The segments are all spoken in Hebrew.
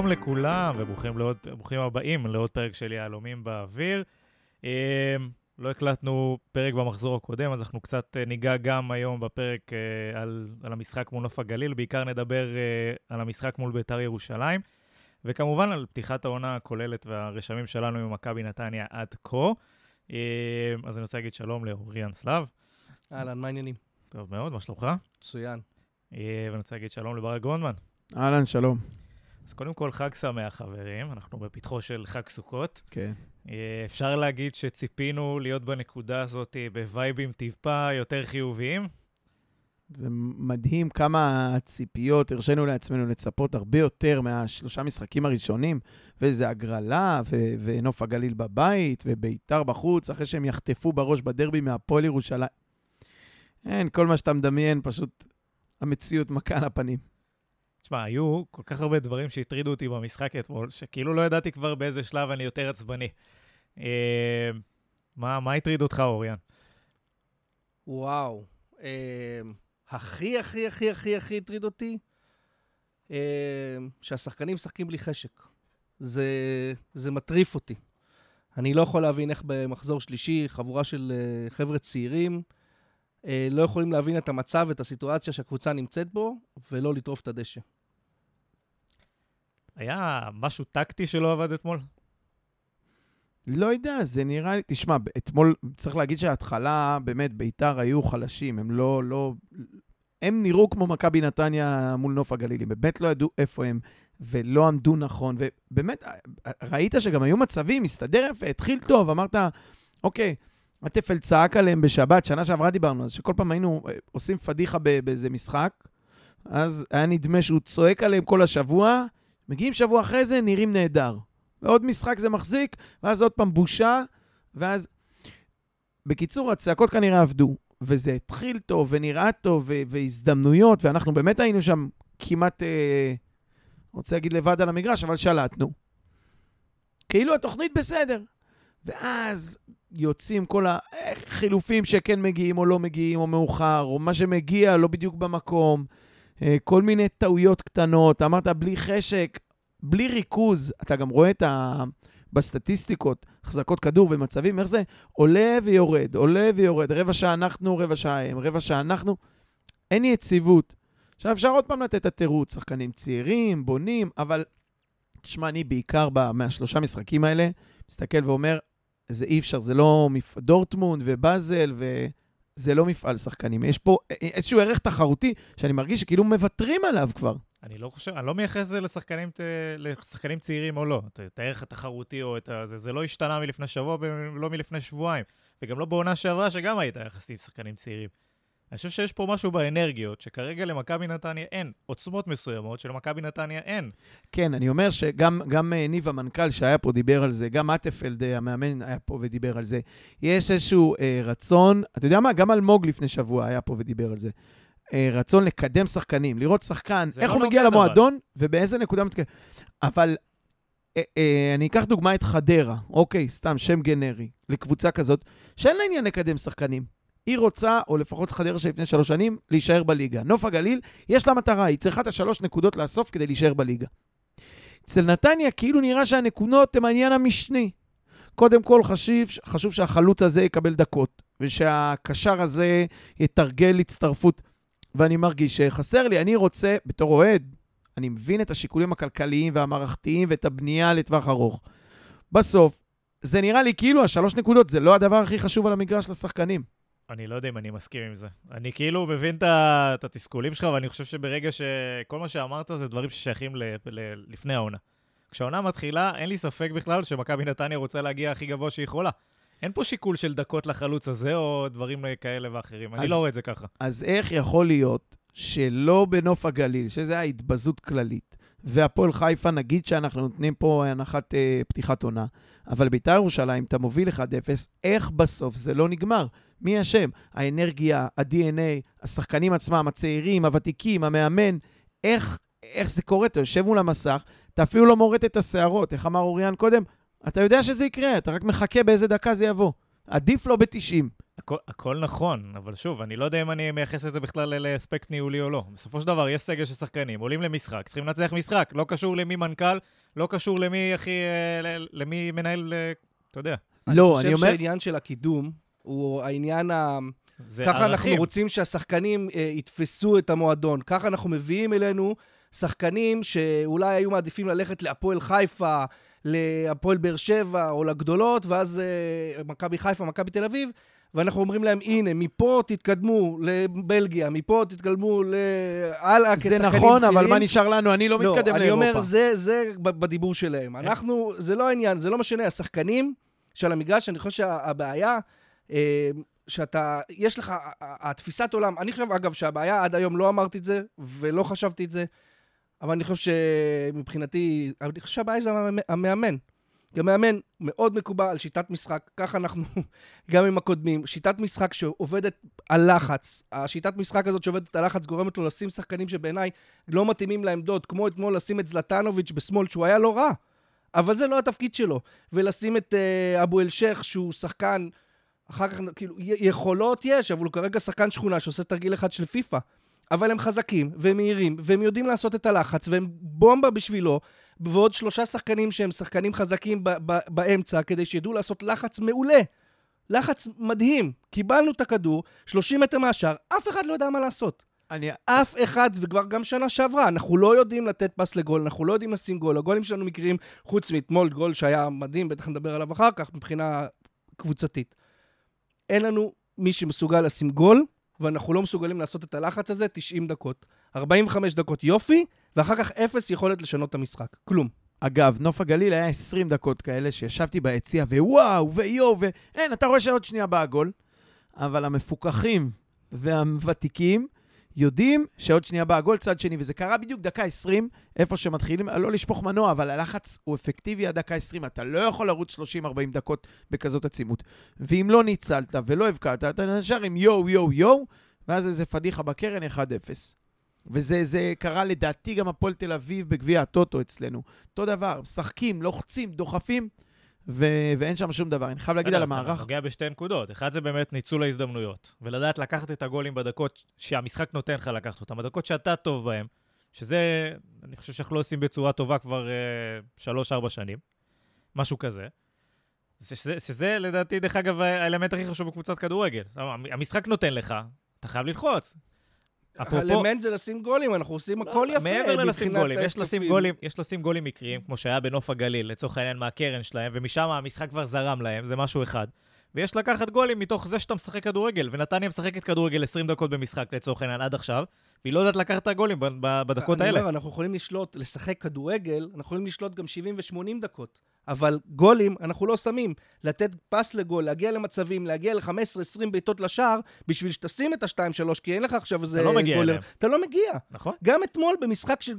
שלום לכולם וברוכים לעוד, הבאים לעוד פרק של יהלומים באוויר. אה, לא הקלטנו פרק במחזור הקודם, אז אנחנו קצת אה, ניגע גם היום בפרק אה, על, על המשחק מול נוף הגליל, בעיקר נדבר על המשחק מול בית"ר ירושלים, וכמובן על פתיחת העונה הכוללת והרשמים שלנו ממכבי נתניה עד כה. אז אני רוצה להגיד שלום לאוריאן סלאב. אהלן, מה העניינים? טוב מאוד, מה שלומך? מצוין. ואני רוצה להגיד שלום לברק גרונדמן. אהלן, שלום. אז קודם כל, חג שמח, חברים. אנחנו בפתחו של חג סוכות. כן. אה, אפשר להגיד שציפינו להיות בנקודה הזאת בווייבים טיפה יותר חיוביים. זה מדהים כמה ציפיות הרשינו לעצמנו לצפות הרבה יותר מהשלושה משחקים הראשונים, וזה הגרלה, ו- ונוף הגליל בבית, וביתר בחוץ, אחרי שהם יחטפו בראש בדרבי מהפועל ירושלים. אין, כל מה שאתה מדמיין, פשוט המציאות מכה על הפנים. תשמע, היו כל כך הרבה דברים שהטרידו אותי במשחק אתמול, שכאילו לא ידעתי כבר באיזה שלב אני יותר עצבני. אה, מה, מה הטריד אותך, אוריאן? וואו. אה, הכי, הכי, הכי, הכי, הכי הטריד אותי, אה, שהשחקנים משחקים בלי חשק. זה, זה מטריף אותי. אני לא יכול להבין איך במחזור שלישי, חבורה של אה, חבר'ה צעירים, לא יכולים להבין את המצב ואת הסיטואציה שהקבוצה נמצאת בו, ולא לטרוף את הדשא. היה משהו טקטי שלא עבד אתמול? לא יודע, זה נראה לי... תשמע, אתמול צריך להגיד שההתחלה, באמת, ביתר היו חלשים, הם לא... לא הם נראו כמו מכבי נתניה מול נוף הגליל, הם באמת לא ידעו איפה הם, ולא עמדו נכון, ובאמת, ראית שגם היו מצבים, הסתדר יפה, התחיל טוב, אמרת, אוקיי, הטפל צעק עליהם בשבת, שנה שעברה דיברנו זה, שכל פעם היינו אה, עושים פדיחה באיזה משחק, אז היה נדמה שהוא צועק עליהם כל השבוע, מגיעים שבוע אחרי זה, נראים נהדר. ועוד משחק זה מחזיק, ואז עוד פעם בושה, ואז... בקיצור, הצעקות כנראה עבדו, וזה התחיל טוב, ונראה טוב, והזדמנויות, ואנחנו באמת היינו שם כמעט, אה, רוצה להגיד לבד על המגרש, אבל שלטנו. כאילו התוכנית בסדר. ואז יוצאים כל החילופים שכן מגיעים או לא מגיעים, או מאוחר, או מה שמגיע לא בדיוק במקום. אה, כל מיני טעויות קטנות, אמרת בלי חשק, בלי ריכוז, אתה גם רואה את ה... בסטטיסטיקות, החזקות כדור ומצבים, איך זה עולה ויורד, עולה ויורד, רבע שעה אנחנו, רבע שעה הם, רבע שעה אנחנו, אין יציבות. עכשיו, אפשר עוד פעם לתת את התירוץ, שחקנים צעירים, בונים, אבל תשמע, אני בעיקר מהשלושה משחקים האלה, מסתכל ואומר, זה אי אפשר, זה לא מפ... דורטמונד ובאזל, ו... זה לא מפעל שחקנים. יש פה איזשהו ערך תחרותי שאני מרגיש שכאילו מוותרים עליו כבר. אני לא חושב, אני לא מייחס את זה לשחקנים, לשחקנים צעירים או לא. את הערך התחרותי או את ה... זה, זה לא השתנה מלפני שבוע ולא מלפני שבועיים. וגם לא בעונה שעברה, שגם היית יחסית עם שחקנים צעירים. אני חושב שיש פה משהו באנרגיות, שכרגע למכבי נתניה אין. עוצמות מסוימות שלמכבי נתניה אין. כן, אני אומר שגם אה, ניב המנכ"ל שהיה פה דיבר על זה, גם אטפלד אה, המאמן היה פה ודיבר על זה. יש איזשהו אה, רצון, אתה יודע מה? גם אלמוג לפני שבוע היה פה ודיבר על זה. אה, רצון לקדם שחקנים, לראות שחקן, איך לא הוא מגיע למועדון אבל. ובאיזה נקודה מתקדם. אבל אה, אה, אני אקח דוגמה את חדרה, אוקיי, סתם שם גנרי, לקבוצה כזאת, שאין לה עניין לקדם שחקנים. היא רוצה, או לפחות חדרה שלפני שלוש שנים, להישאר בליגה. נוף הגליל, יש לה מטרה, היא צריכה את השלוש נקודות לאסוף כדי להישאר בליגה. אצל נתניה כאילו נראה שהנקודות הן העניין המשני. קודם כל חשוב, חשוב שהחלוץ הזה יקבל דקות, ושהקשר הזה יתרגל הצטרפות. ואני מרגיש שחסר לי, אני רוצה, בתור אוהד, אני מבין את השיקולים הכלכליים והמערכתיים ואת הבנייה לטווח ארוך. בסוף, זה נראה לי כאילו השלוש נקודות זה לא הדבר הכי חשוב על המגרש לשחקנים. אני לא יודע אם אני מסכים עם זה. אני כאילו מבין את התסכולים שלך, ואני חושב שברגע שכל מה שאמרת זה דברים ששייכים ל, ל, לפני העונה. כשהעונה מתחילה, אין לי ספק בכלל שמכבי נתניה רוצה להגיע הכי גבוה שהיא יכולה. אין פה שיקול של דקות לחלוץ הזה או דברים כאלה ואחרים. אז, אני לא רואה את זה ככה. אז איך יכול להיות שלא בנוף הגליל, שזה היה התבזות כללית, והפועל חיפה, נגיד שאנחנו נותנים פה הנחת אה, פתיחת עונה, אבל בית"ר ירושלים, אתה מוביל 1-0, איך בסוף זה לא נגמר? מי אשם? האנרגיה, ה-DNA, השחקנים עצמם, הצעירים, הוותיקים, המאמן. איך, איך זה קורה? אתה יושב מול המסך, אתה אפילו לא מורט את השערות. איך אמר אוריאן קודם? אתה יודע שזה יקרה, אתה רק מחכה באיזה דקה זה יבוא. עדיף לא ב-90. הכל, הכל נכון, אבל שוב, אני לא יודע אם אני מייחס את זה בכלל לאספקט ניהולי או לא. בסופו של דבר, יש סגל של שחקנים, עולים למשחק, צריכים לנצח משחק, לא קשור למי מנכ"ל, לא קשור למי הכי... אה, למי מנהל, אה, אתה יודע. לא, אני אני חושב אומר... שהעניין של הקידום הוא העניין ה... זה ככה אנחנו ערכים. רוצים שהשחקנים אה, יתפסו את המועדון. ככה אנחנו מביאים אלינו שחקנים שאולי היו מעדיפים ללכת להפועל חיפה, להפועל באר שבע או לגדולות, ואז אה, מכבי חיפה, מכבי תל אביב, ואנחנו אומרים להם, הנה, מפה תתקדמו לבלגיה, מפה תתקדמו זה כשחקנים נכון, אבל בכירים. מה נשאר לנו? אני לא מתקדם אני לאירופה. אומר, זה, זה בדיבור שלהם. אנחנו, זה לא העניין, זה לא משנה. השחקנים של המגרש, אני חושב שהבעיה, אה, שאתה, יש לך, התפיסת עולם, אני חושב, אגב, שהבעיה, עד היום לא אמרתי את זה, ולא חשבתי את זה, אבל אני חושב שמבחינתי, אני חושב שהבעיה זה המאמן-. כי המאמן מאוד מקובע על שיטת משחק, ככה אנחנו גם עם הקודמים. שיטת משחק שעובדת על לחץ. השיטת משחק הזאת שעובדת על לחץ גורמת לו לשים שחקנים שבעיניי לא מתאימים לעמדות, כמו אתמול לשים את זלטנוביץ' בשמאל, שהוא היה לא רע, אבל זה לא התפקיד שלו. ולשים את uh, אבו אל-שייח, שהוא שחקן, אחר כך, כאילו, יכולות יש, אבל הוא כרגע שחקן שכונה שעושה תרגיל אחד של פיפא. אבל הם חזקים, והם מהירים, והם יודעים לעשות את הלחץ, והם בומבה בשבילו, ועוד שלושה שחקנים שהם שחקנים חזקים ב- ב- באמצע, כדי שידעו לעשות לחץ מעולה. לחץ מדהים. קיבלנו את הכדור, 30 מטר מהשאר, אף אחד לא יודע מה לעשות. אני... אף אחד, וכבר גם שנה שעברה, אנחנו לא יודעים לתת פס לגול, אנחנו לא יודעים לשים גול. הגולים שלנו מקרים, חוץ מאתמול, גול שהיה מדהים, בטח נדבר עליו אחר כך, מבחינה קבוצתית. אין לנו מי שמסוגל לשים גול, ואנחנו לא מסוגלים לעשות את הלחץ הזה 90 דקות. 45 דקות יופי, ואחר כך אפס יכולת לשנות את המשחק. כלום. אגב, נוף הגליל היה 20 דקות כאלה שישבתי ביציע, ווואו, ויואו, ואין, אתה רואה שעוד שנייה בא הגול, אבל המפוקחים והוותיקים יודעים שעוד שנייה בא הגול צד שני, וזה קרה בדיוק דקה 20, איפה שמתחילים, לא לשפוך מנוע, אבל הלחץ הוא אפקטיבי עד דקה 20, אתה לא יכול לרוץ 30-40 דקות בכזאת עצימות. ואם לא ניצלת ולא הבקעת, אתה נשאר עם יואו, יואו, יואו, ואז איזה פדיחה בקרן 1-0. וזה זה קרה לדעתי גם הפועל תל אביב בגביע הטוטו אצלנו. אותו דבר, משחקים, לוחצים, דוחפים, ו- ואין שם שום דבר. אני חייב להגיד על אז אתה המערך, נוגע בשתי נקודות. אחד זה באמת ניצול ההזדמנויות, ולדעת לקחת את הגולים בדקות שהמשחק נותן לך לקחת אותם, בדקות שאתה טוב בהם, שזה, אני חושב שאנחנו לא עושים בצורה טובה כבר אה, שלוש-ארבע שנים, משהו כזה. זה- שזה, שזה לדעתי, דרך אגב, האלמנט הכי חשוב בקבוצת כדורגל. המשחק נותן לך, אתה חייב ללחוץ. אפרופו- האלמנט זה לשים גולים, אנחנו עושים הכל יפה. מעבר ללשים גולים, יש לשים. גולים, יש לשים גולים מקריים, כמו שהיה בנוף הגליל, לצורך העניין מהקרן שלהם, ומשם המשחק כבר זרם להם, זה משהו אחד. ויש לקחת גולים מתוך זה שאתה משחק כדורגל, ונתניה משחקת כדורגל 20 דקות במשחק, לצורך העניין, עד עכשיו, והיא לא יודעת לקחת את הגולים בדקות האלה. אומר, אנחנו יכולים לשלוט, לשחק כדורגל, אנחנו יכולים לשלוט גם 70 ו-80 דקות. אבל גולים, אנחנו לא שמים. לתת פס לגול, להגיע למצבים, להגיע ל-15-20 בעיטות לשער, בשביל שתשים את ה-2-3, כי אין לך עכשיו איזה לא מגיע גולר. אליהם. אתה לא מגיע. נכון? גם אתמול, במשחק של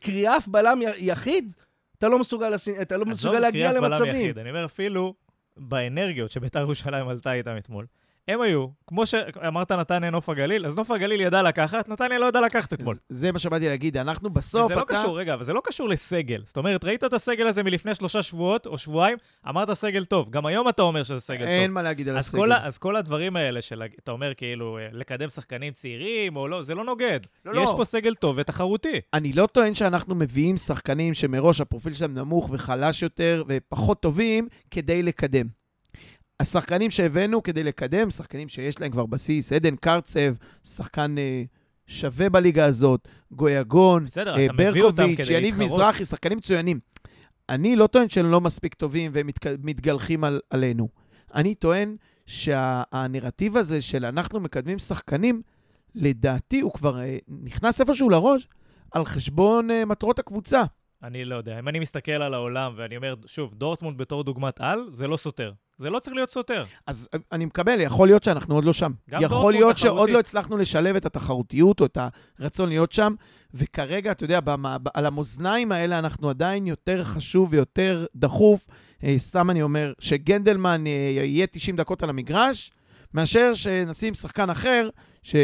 קריאף בלם יחיד, אתה לא מסוגל, לשים, אתה לא מסוגל להגיע למצבים. יחיד, אני אומר, אפילו באנרגיות שביתר ירושלים עלתה איתם אתמול, הם היו, כמו שאמרת נתניה נוף הגליל, אז נוף הגליל ידע לקחת, נתניה לא ידע לקחת אתמול. זה- מה שבאתי להגיד, אנחנו בסוף, זה לא. קשור, רגע, אבל זה לא קשור לסגל. זאת אומרת, ראית את הסגל הזה מלפני שלושה שבועות או שבועיים, אמרת סגל טוב. גם היום אתה אומר שזה סגל אין טוב. מה להגיד על הסגל. אז כל הדברים האלה של, אתה אומר כאילו, אה, לקדם שחקנים צעירים או לא, זה לא נוגד. לא, יש לא. פה סגל טוב ותחרותי. אני לא טוען שאנחנו מביאים שחקנים שמראש הפרופיל שלהם נמוך וחלש יותר ופחות טובים כדי לקדם. השחקנים שהבאנו כדי לקדם, שחקנים שיש להם כבר בסיס, עדן קרצב, שחקן אה, שווה בליגה הזאת, גויגון, אה, ברקוביץ', יניב. מזרחי, שחקנים מצוינים. אני לא טוען שהם לא מספיק טובים והם מתגלחים על, עלינו. אני טוען שהנרטיב הזה של אנחנו מקדמים שחקנים, לדעתי הוא כבר אה, נכנס איפשהו לראש על חשבון אה, מטרות הקבוצה. אני לא יודע. אם אני מסתכל על העולם ואני אומר, שוב, דורטמונד בתור דוגמת על, זה לא סותר. זה לא צריך להיות סותר. אז אה, אני מקבל, יכול להיות שאנחנו עוד לא שם. יכול להיות שעוד תחרותית. לא הצלחנו לשלב את התחרותיות או את הרצון להיות שם, וכרגע, אתה יודע, במה, על המאזניים האלה אנחנו עדיין יותר חשוב ויותר דחוף. אה, סתם אני אומר, שגנדלמן אה, יהיה 90 דקות על המגרש, מאשר שנשים שחקן אחר, ש...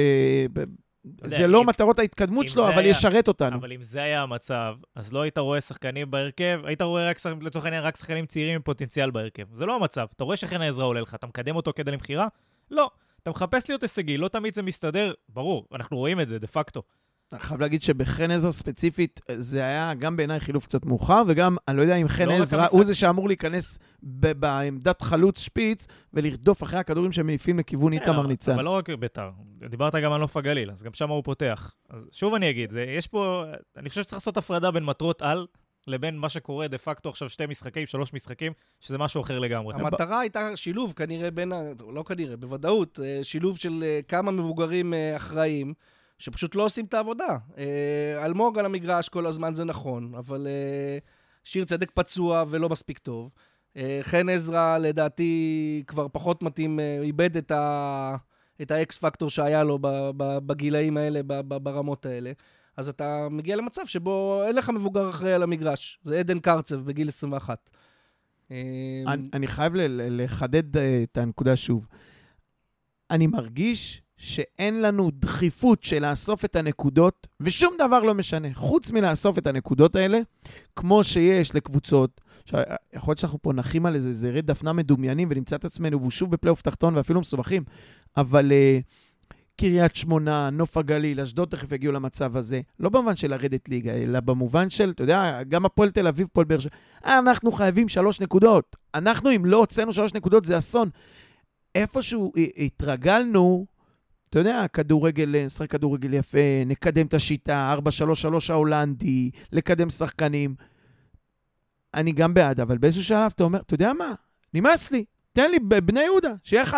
זה לא אם- מטרות ההתקדמות שלו, אבל היה- ישרת אותנו. אבל אם זה היה המצב, אז לא היית רואה שחקנים בהרכב, היית רואה רק, לצורך העניין, רק שחקנים צעירים עם פוטנציאל בהרכב. זה לא המצב. אתה רואה שחן עזרא עולה לך, אתה מקדם אותו כדי למכירה? לא. אתה מחפש להיות הישגי, לא תמיד זה מסתדר, ברור, אנחנו רואים את זה, דה פקטו. אני חייב להגיד שבחן עזרא ספציפית, זה היה גם בעיניי חילוף קצת מאוחר, וגם, אני לא יודע אם חן לא עזרא הוא זה שאמור להיכנס ב- בעמדת חלוץ שפיץ ולרדוף אחרי הכדורים שמעיפים לכיוון איתמר כן, ניצן. אבל לא רק ביתר, דיברת גם על נוף הגליל, אז גם שם הוא פותח. אז שוב אני אגיד, זה, יש פה, אני חושב שצריך לעשות הפרדה בין מטרות על לבין מה שקורה דה פקטו עכשיו שתי משחקים, שלוש משחקים, שזה משהו אחר לגמרי. המטרה הייתה שילוב כנראה בין, ה... לא כנראה, בוודאות, אה, שילוב של אה, כמה מבוגרים אה, אחראיים, שפשוט לא עושים את העבודה. אה, אלמוג על המגרש כל הזמן זה נכון, אבל אה, שיר צדק פצוע ולא מספיק טוב. אה, חן עזרא לדעתי כבר פחות מתאים, איבד את, ה... את האקס פקטור שהיה לו. בגילאים האלה. ברמות האלה. אז אתה מגיע למצב שבו אין לך מבוגר אחראי על המגרש. זה עדן קרצב בגיל 21. אה, אני, אני חייב לחדד את הנקודה שוב. אני מרגיש שאין לנו דחיפות של לאסוף את הנקודות, ושום דבר לא משנה, חוץ מלאסוף את הנקודות האלה, כמו שיש לקבוצות. עכשיו, יכול להיות שאנחנו פה נחים על איזה זרי דפנה מדומיינים ונמצא את עצמנו שוב בפלייאוף תחתון ואפילו מסובכים, אבל uh, קריית שמונה, נוף הגליל, אשדוד תכף יגיעו למצב הזה, לא במובן של לרדת ליגה, אלא במובן של, אתה יודע, גם הפועל תל אביב, פועל באר שבע, אנחנו חייבים שלוש נקודות. אנחנו, אם לא הוצאנו שלוש נקודות, זה אסון. איפשהו התרגלנו, אתה יודע, כדורגל, נשחק כדורגל יפה, נקדם את השיטה, 4-3-3 ההולנדי, לקדם שחקנים. אני גם בעד, אבל באיזשהו שלב אתה אומר, אתה יודע מה? נמאס לי. תן לי בבני יהודה, שיהיה 1-0,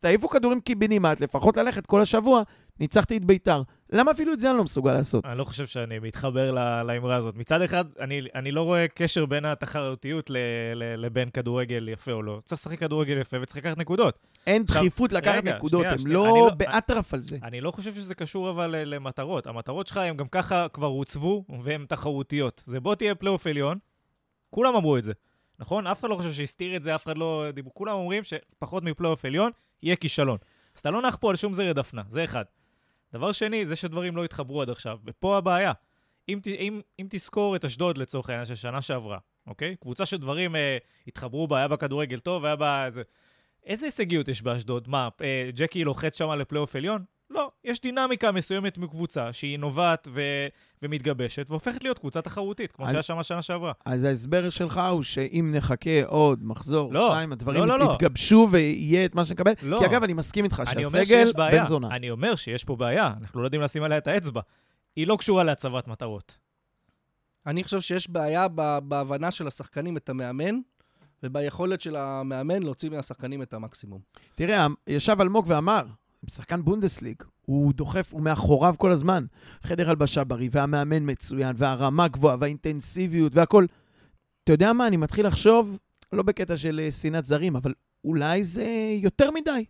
תעיפו כדורים קיבינימט, לפחות ללכת כל השבוע, ניצחתי את ביתר. למה אפילו את זה אני לא מסוגל לעשות? אני לא חושב שאני מתחבר לאמרה הזאת. מצד אחד, אני, אני לא רואה קשר בין התחרותיות ל, ל, לבין כדורגל יפה או לא. צריך לשחק כדורגל יפה וצריך לקחת נקודות. אין עכשיו, דחיפות לקחת רגע, נקודות, שנייה, הם שנייה, לא לא- באטרף על זה. אני לא חושב שזה קשור אבל ל- למטרות. המטרות שלך הם גם ככה כבר הוצבו והן תחרותיות. זה בוא תהיה פלייאוף עליון, כולם אמרו את זה, נכון? אף אחד לא חושב שהסתיר את זה, אף אחד לא... כולם אומרים שפחות מפלייאוף עליון יהיה כישלון. אז אתה לא נח פה על שום זרי דפנה, זה אחד. דבר שני, זה שדברים לא התחברו עד עכשיו, ופה הבעיה. אם, אם, אם תזכור את אשדוד לצורך העניין של שנה שעברה, אוקיי? קבוצה שדברים אה, התחברו בה, היה בה כדורגל טוב, היה בה איזה... איזה הישגיות יש באשדוד? מה, אה, ג'קי לוחץ שם לפלייאוף עליון? לא, יש דינמיקה מסוימת מקבוצה שהיא נובעת ו... ומתגבשת והופכת להיות קבוצה תחרותית, כמו אז- שהיה שם שנה שעברה. אז ההסבר שלך הוא שאם נחכה עוד מחזור, לא, שתיים, הדברים לא, לא, לא. יתגבשו ויהיה את מה שנקבל. לא. כי אגב, אני מסכים איתך אני אומר שהסגל. בן זונה. אני אומר שיש פה בעיה, אנחנו לא יודעים לשים עליה את האצבע. היא לא קשורה להצבת מטרות. אני חושב שיש בעיה בהבנה של השחקנים את המאמן, וביכולת של המאמן להוציא מהשחקנים את המקסימום. תראה, ישב אלמוג ואמר, שחקן בונדסליג, הוא דוחף, הוא מאחוריו כל הזמן. חדר הלבשה בריא, והמאמן מצוין, והרמה גבוהה, והאינטנסיביות והכל. אתה יודע מה, אני מתחיל לחשוב, לא בקטע של אה, שנאת זרים, אבל אולי זה יותר מדי.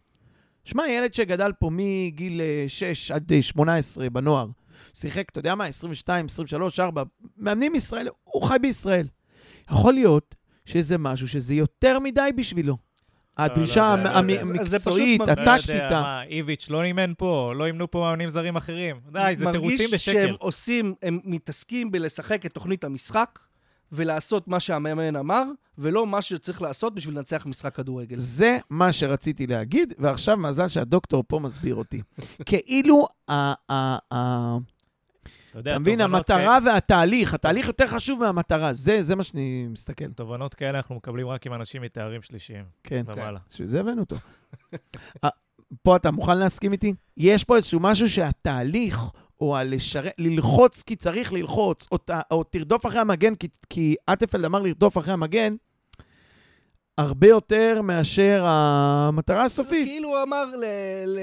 שמע, ילד שגדל פה מגיל אה, 6 עד אה, 18 בנוער, שיחק, אתה יודע מה, 22, 23, 4, מאמנים ישראל, הוא חי בישראל. יכול להיות שזה משהו שזה יותר מדי בשבילו. הדרישה לא, זה פשוט המקצועית, מרגיש- לא הטקטית, מה, איביץ' לא אימן פה, לא אימנו פה מאמנים זרים אחרים. די, זה תירוצים מרגיש בשקל. שהם עושים, הם מתעסקים בלשחק את תוכנית המשחק, ולעשות מה שהמאמן אמר, ולא מה שצריך לעשות בשביל לנצח משחק כדורגל. זה מה שרציתי להגיד, ועכשיו מזל שהדוקטור פה מסביר אותי. כאילו, ה- ה- ה- אתה מבין, המטרה והתהליך, התהליך יותר חשוב מהמטרה, זה זה מה שאני מסתכל. תובנות כאלה אנחנו מקבלים רק עם אנשים מתארים שלישיים כן. בשביל זה הבאנו אותו. אה, פה אתה מוכן להסכים איתי? יש פה איזשהו משהו שהתהליך, או הלשרת, ללחוץ כי צריך ללחוץ, או, ת, או תרדוף אחרי המגן, כי, כי אטפלד אמר לרדוף אחרי המגן, הרבה יותר מאשר המטרה הסופית. כאילו הוא אמר ל- ל-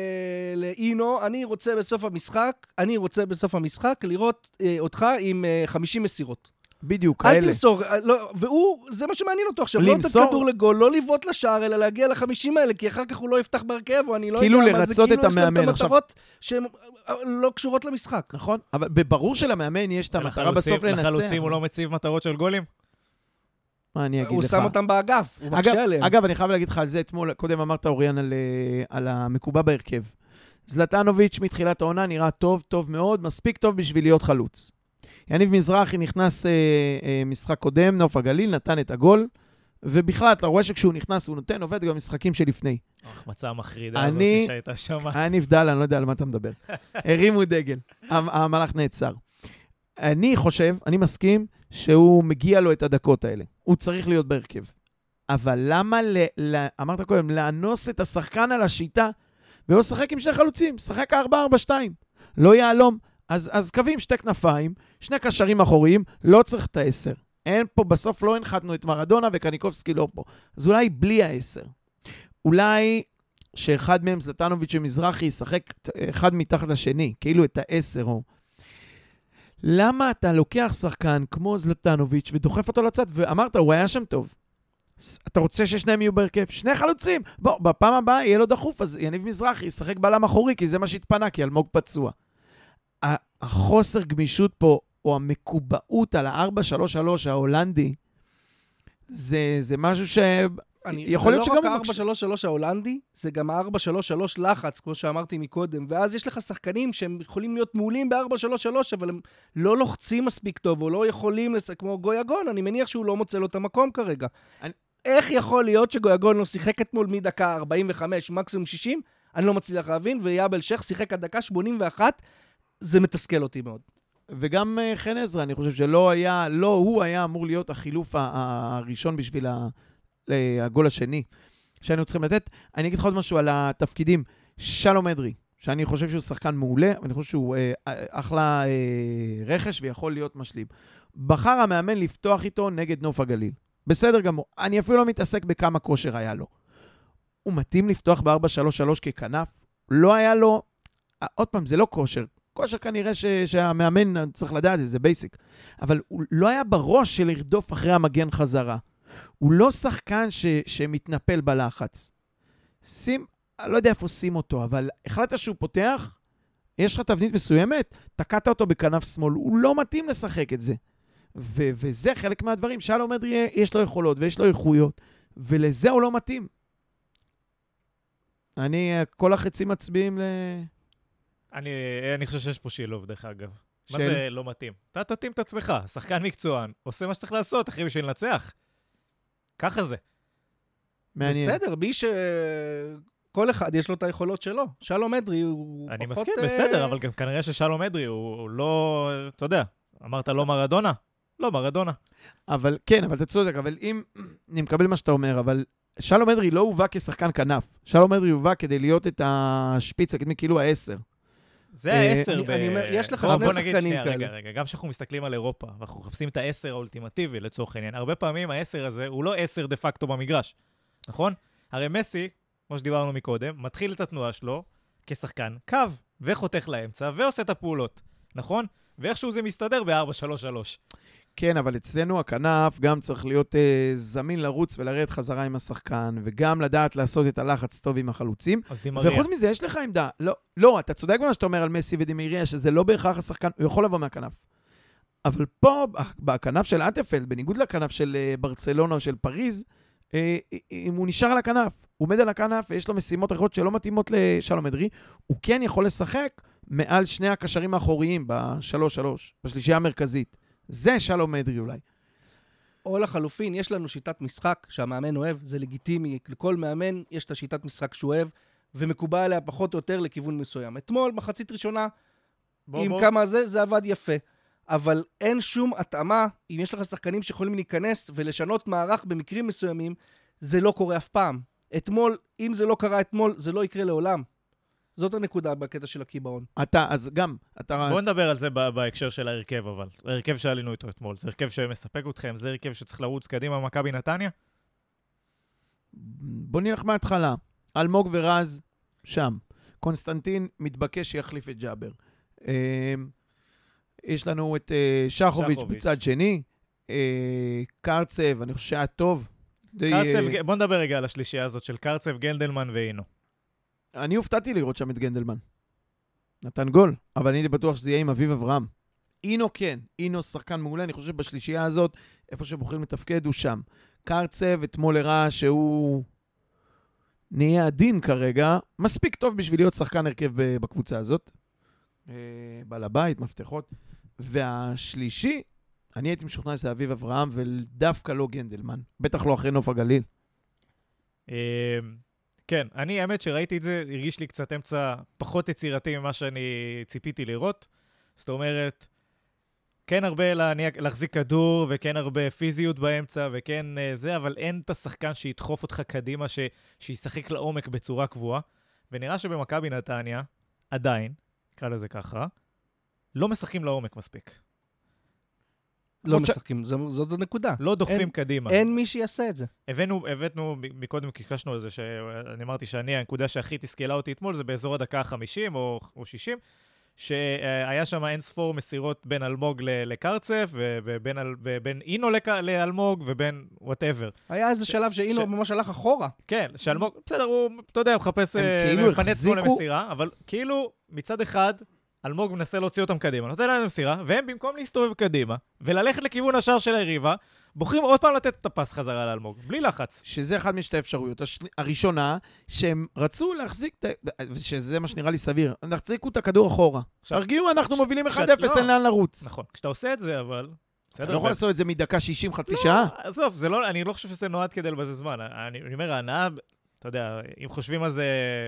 לאינו, אני רוצה בסוף המשחק, אני רוצה בסוף המשחק לראות אה, אותך עם אה, 50 מסירות. בדיוק, אל כאלה. תמסור, אה, לא, והוא, זה מה שמעניין אותו עכשיו, לא לתת למסור- כדור לגול, לא לבעוט לשער, אלא להגיע לחמישים האלה, כי אחר כך הוא לא יפתח בהרכב, או אני לא כאילו יודע מה זה, לרצות את כאילו יש להם. את עכשיו- המטרות שהן אה, לא קשורות למשחק. נכון, אבל בברור שלמאמן יש את המטרה בסוף לנצח. לחלוצים הוא לא מציב מטרות של גולים? מה אני אגיד הוא לך? שם אותם באגף, הוא אגב, מקשה עליהם. אגב, אני חייב להגיד לך על זה אתמול, קודם אמרת, אוריאן, על, אה, על המקובע בהרכב. זלטנוביץ' מתחילת העונה נראה טוב, טוב מאוד, מספיק טוב בשביל להיות חלוץ. יניב מזרחי נכנס אה, אה, משחק קודם, נוף הגליל, נתן את הגול, ובכלל, אתה רואה שכשהוא נכנס, הוא נותן, עובד גם משחקים שלפני. ההחמצה המחרידה הזאת אני- שהייתה שם. היה נבדל, אני לא יודע על מה אתה מדבר. הרימו דגל, המ- המהלך נעצר. אני חושב, אני מסכים, שהוא מגיע לו את הדקות האלה. הוא צריך להיות בהרכב. אבל למה, ל, ל, אמרת קודם, לאנוס את השחקן על השיטה ולא לשחק עם שני חלוצים? שחק 4-4-2. לא יהלום. אז, אז קווים שתי כנפיים, שני קשרים אחוריים, לא צריך את העשר. אין פה, בסוף לא הנחתנו את מרדונה וקניקובסקי לא פה. אז אולי בלי העשר. אולי שאחד מהם, זלטנוביץ' ומזרחי, ישחק אחד מתחת לשני, כאילו את העשר. או... למה אתה לוקח שחקן כמו זלטנוביץ' ודוחף אותו לצד, ואמרת, הוא היה שם טוב. אתה רוצה ששניהם יהיו בהרכב? שני חלוצים. בוא, בפעם הבאה יהיה לו דחוף, אז יניב מזרחי ישחק בלם אחורי, כי זה מה שהתפנה, כי אלמוג פצוע. החוסר גמישות פה, או המקובעות על ה-4-3-3 ההולנדי, זה, זה משהו ש... אני, יכול להיות זה שגם לא הוא רק מקש- ה-4-3-3 ההולנדי, זה גם ה-4-3-3 לחץ, כמו שאמרתי מקודם. ואז יש לך שחקנים שהם יכולים להיות מעולים ב-4-3-3, אבל הם לא לוחצים מספיק טוב, או לא יכולים, לס... כמו גויגון, אני מניח שהוא לא מוצא לו את המקום כרגע. אני- איך יכול להיות שגויגון לא שיחק אתמול מדקה 45, מקסימום 60? אני לא מצליח להבין, ויאבל שייח שיחק עד דקה 81, זה מתסכל אותי מאוד. וגם אה, חן עזרא, אני חושב שלא היה, לא הוא היה אמור להיות החילוף הראשון בשביל ה- הגול השני שהיינו צריכים לתת. אני אגיד לך עוד משהו על התפקידים. שלום אדרי, שאני חושב שהוא שחקן מעולה, ואני חושב שהוא אה, אחלה אה, רכש ויכול להיות משלים. בחר המאמן לפתוח איתו נגד נוף הגליל. בסדר גמור. אני אפילו לא מתעסק בכמה כושר היה לו. הוא מתאים לפתוח ב-4-3-3 ככנף? לא היה לו... אה, עוד פעם, זה לא כושר. כושר כנראה ש, שהמאמן צריך לדעת, זה בייסיק. אבל הוא לא היה בראש של לרדוף אחרי המגן חזרה. הוא לא שחקן ש, שמתנפל בלחץ. שים, אני לא יודע איפה שים אותו, אבל החלטת שהוא פותח, יש לך תבנית מסוימת, תקעת אותו בכנף שמאל, הוא לא מתאים לשחק את זה. ו- וזה חלק מהדברים. שלום אדרי, יש לו יכולות ויש לו איכויות, ולזה הוא לא מתאים. אני, כל החצים מצביעים ל... אני, אני חושב שיש פה שילוב, דרך אגב. מה של? זה לא מתאים? אתה תתאים את עצמך, שחקן מקצוען, עושה מה שצריך לעשות, אחי, בשביל לנצח. ככה זה. מעניין. בסדר, מי ש... כל אחד יש לו את היכולות שלו. שלום אדרי הוא אני פחות... מסכים, אה, בסדר, אבל גם כנראה ששלום אדרי הוא, הוא לא, אתה יודע, אמרת לא מרדונה? לא מרדונה. אבל כן, אבל אתה צודק, אבל אם... אני מקבל מה שאתה אומר, אבל שלום אדרי לא הובא כשחקן כנף. שלום אדרי הובא כדי להיות את השפיץ הקדמי, כאילו העשר. זה אה, העשר ב... אני אומר, יש לך שני שחקנים שנייה, רגע, כאלה. רגע, גם כשאנחנו מסתכלים על אירופה, ואנחנו מחפשים את העשר האולטימטיבי לצורך העניין, הרבה פעמים העשר הזה הוא לא עשר דה פקטו במגרש, נכון? הרי מסי, כמו שדיברנו מקודם, מתחיל את התנועה שלו כשחקן קו, וחותך לאמצע, ועושה את הפעולות, נכון? ואיכשהו זה מסתדר ב-4-3-3. כן, אבל אצלנו הכנף גם צריך להיות אה, זמין לרוץ ולרדת חזרה עם השחקן, וגם לדעת לעשות את הלחץ טוב עם החלוצים. אז דימריה. וחוץ מזה, יש לך עמדה. לא, לא, אתה צודק במה שאתה אומר על מסי ודימיריה, שזה לא בהכרח השחקן, הוא יכול לבוא מהכנף. אבל פה, בכנף של אטפלד, בניגוד לכנף של אה, ברצלונה או של פריז, אה, אם הוא נשאר על הכנף, הוא עומד על הכנף ויש לו משימות אחרות שלא מתאימות לשלום אדרי, הוא כן יכול לשחק מעל שני הקשרים האחוריים בשלוש-שלוש, בשלישייה המרכזית. זה שלום אדרי אולי. או לחלופין, יש לנו שיטת משחק שהמאמן אוהב, זה לגיטימי. לכל מאמן יש את השיטת משחק שהוא אוהב, ומקובל עליה פחות או יותר לכיוון מסוים. אתמול, מחצית ראשונה, בוא, עם בוא. כמה זה, זה עבד יפה. אבל אין שום התאמה, אם יש לך שחקנים שיכולים להיכנס ולשנות מערך במקרים מסוימים, זה לא קורה אף פעם. אתמול, אם זה לא קרה אתמול, זה לא יקרה לעולם. זאת הנקודה בקטע של הקיבעון. אתה, אז גם, אתה... בוא נדבר על זה ב- בהקשר של ההרכב, אבל. ההרכב שעלינו איתו אתמול. זה הרכב שמספק אתכם? זה הרכב שצריך לרוץ קדימה במכבי נתניה? בוא נלך מההתחלה. אלמוג ורז, שם. קונסטנטין מתבקש שיחליף את ג'אבר. אה, יש לנו את אה, שחוביץ'. בצד שני. אה, קרצב, אני חושב שהיה טוב. די, אה, קרצב, בוא נדבר רגע על השלישייה הזאת של קרצב, גנדלמן ואינו. אני הופתעתי לראות שם את גנדלמן. נתן גול, אבל אני הייתי בטוח שזה יהיה עם אביב אברהם. אינו כן, אינו שחקן מעולה, אני חושב שבשלישייה הזאת, איפה שבוחרים לתפקד הוא שם. קרצב אתמול הראה שהוא נהיה עדין כרגע, מספיק טוב בשביל להיות שחקן הרכב בקבוצה הזאת. אה, בעל הבית, מפתחות. והשלישי, אני הייתי משוכנע שזה אביב אברהם, ודווקא לא גנדלמן. בטח לא אחרי נוף הגליל. כן, אני, האמת שראיתי את זה, הרגיש לי קצת אמצע פחות יצירתי ממה שאני ציפיתי לראות. זאת אומרת, כן הרבה להניע, להחזיק כדור, וכן הרבה פיזיות באמצע, וכן אה, זה, אבל אין את השחקן שידחוף אותך קדימה, ש, שישחק לעומק בצורה קבועה. ונראה שבמכבי נתניה, עדיין, נקרא לזה ככה, לא משחקים לעומק מספיק. לא למרות ש- משחקים, זו- זאת הנקודה. לא דוחפים אין- קדימה. אין מי שיעשה את זה. הבאנו, הבאנו, מקודם קשקשנו על זה, שאני אמרתי שאני, הנקודה שהכי תסכלה אותי אתמול זה באזור הדקה ה-50 או, או 60, שהיה שם אין ספור מסירות בין אלמוג לקרצף, ובין, ובין אינו לק- לאלמוג, ובין וואטאבר. היה איזה ש- שלב שאינו ש- ממש הלך אחורה. כן, שאלמוג, בסדר, הוא, אתה יודע, הוא מחפש הם אה, כאילו החזיקו- למסירה, אבל כאילו, מצד אחד, אלמוג מנסה להוציא אותם קדימה, נותן להם מסירה, והם במקום להסתובב קדימה וללכת לכיוון השער של היריבה, בוחרים עוד פעם לתת את הפס חזרה לאלמוג, בלי לחץ. שזה אחד משתי האפשרויות. הש... הראשונה, שהם רצו להחזיק, שזה מה שנראה לי סביר, תחזיקו את הכדור אחורה. עכשיו, תרגיעו, אנחנו ש- מובילים 1-0, שאת- אין לאן לרוץ. נכון, כשאתה עושה את זה, אבל... אתה לא יכול לעשות את זה מדקה 60, חצי לא, שעה. עזוב, לא, אני לא חושב שזה נועד כדי לבזבז זמן. אני, אני אומר, ההנאה, אתה יודע, אם חושבים על זה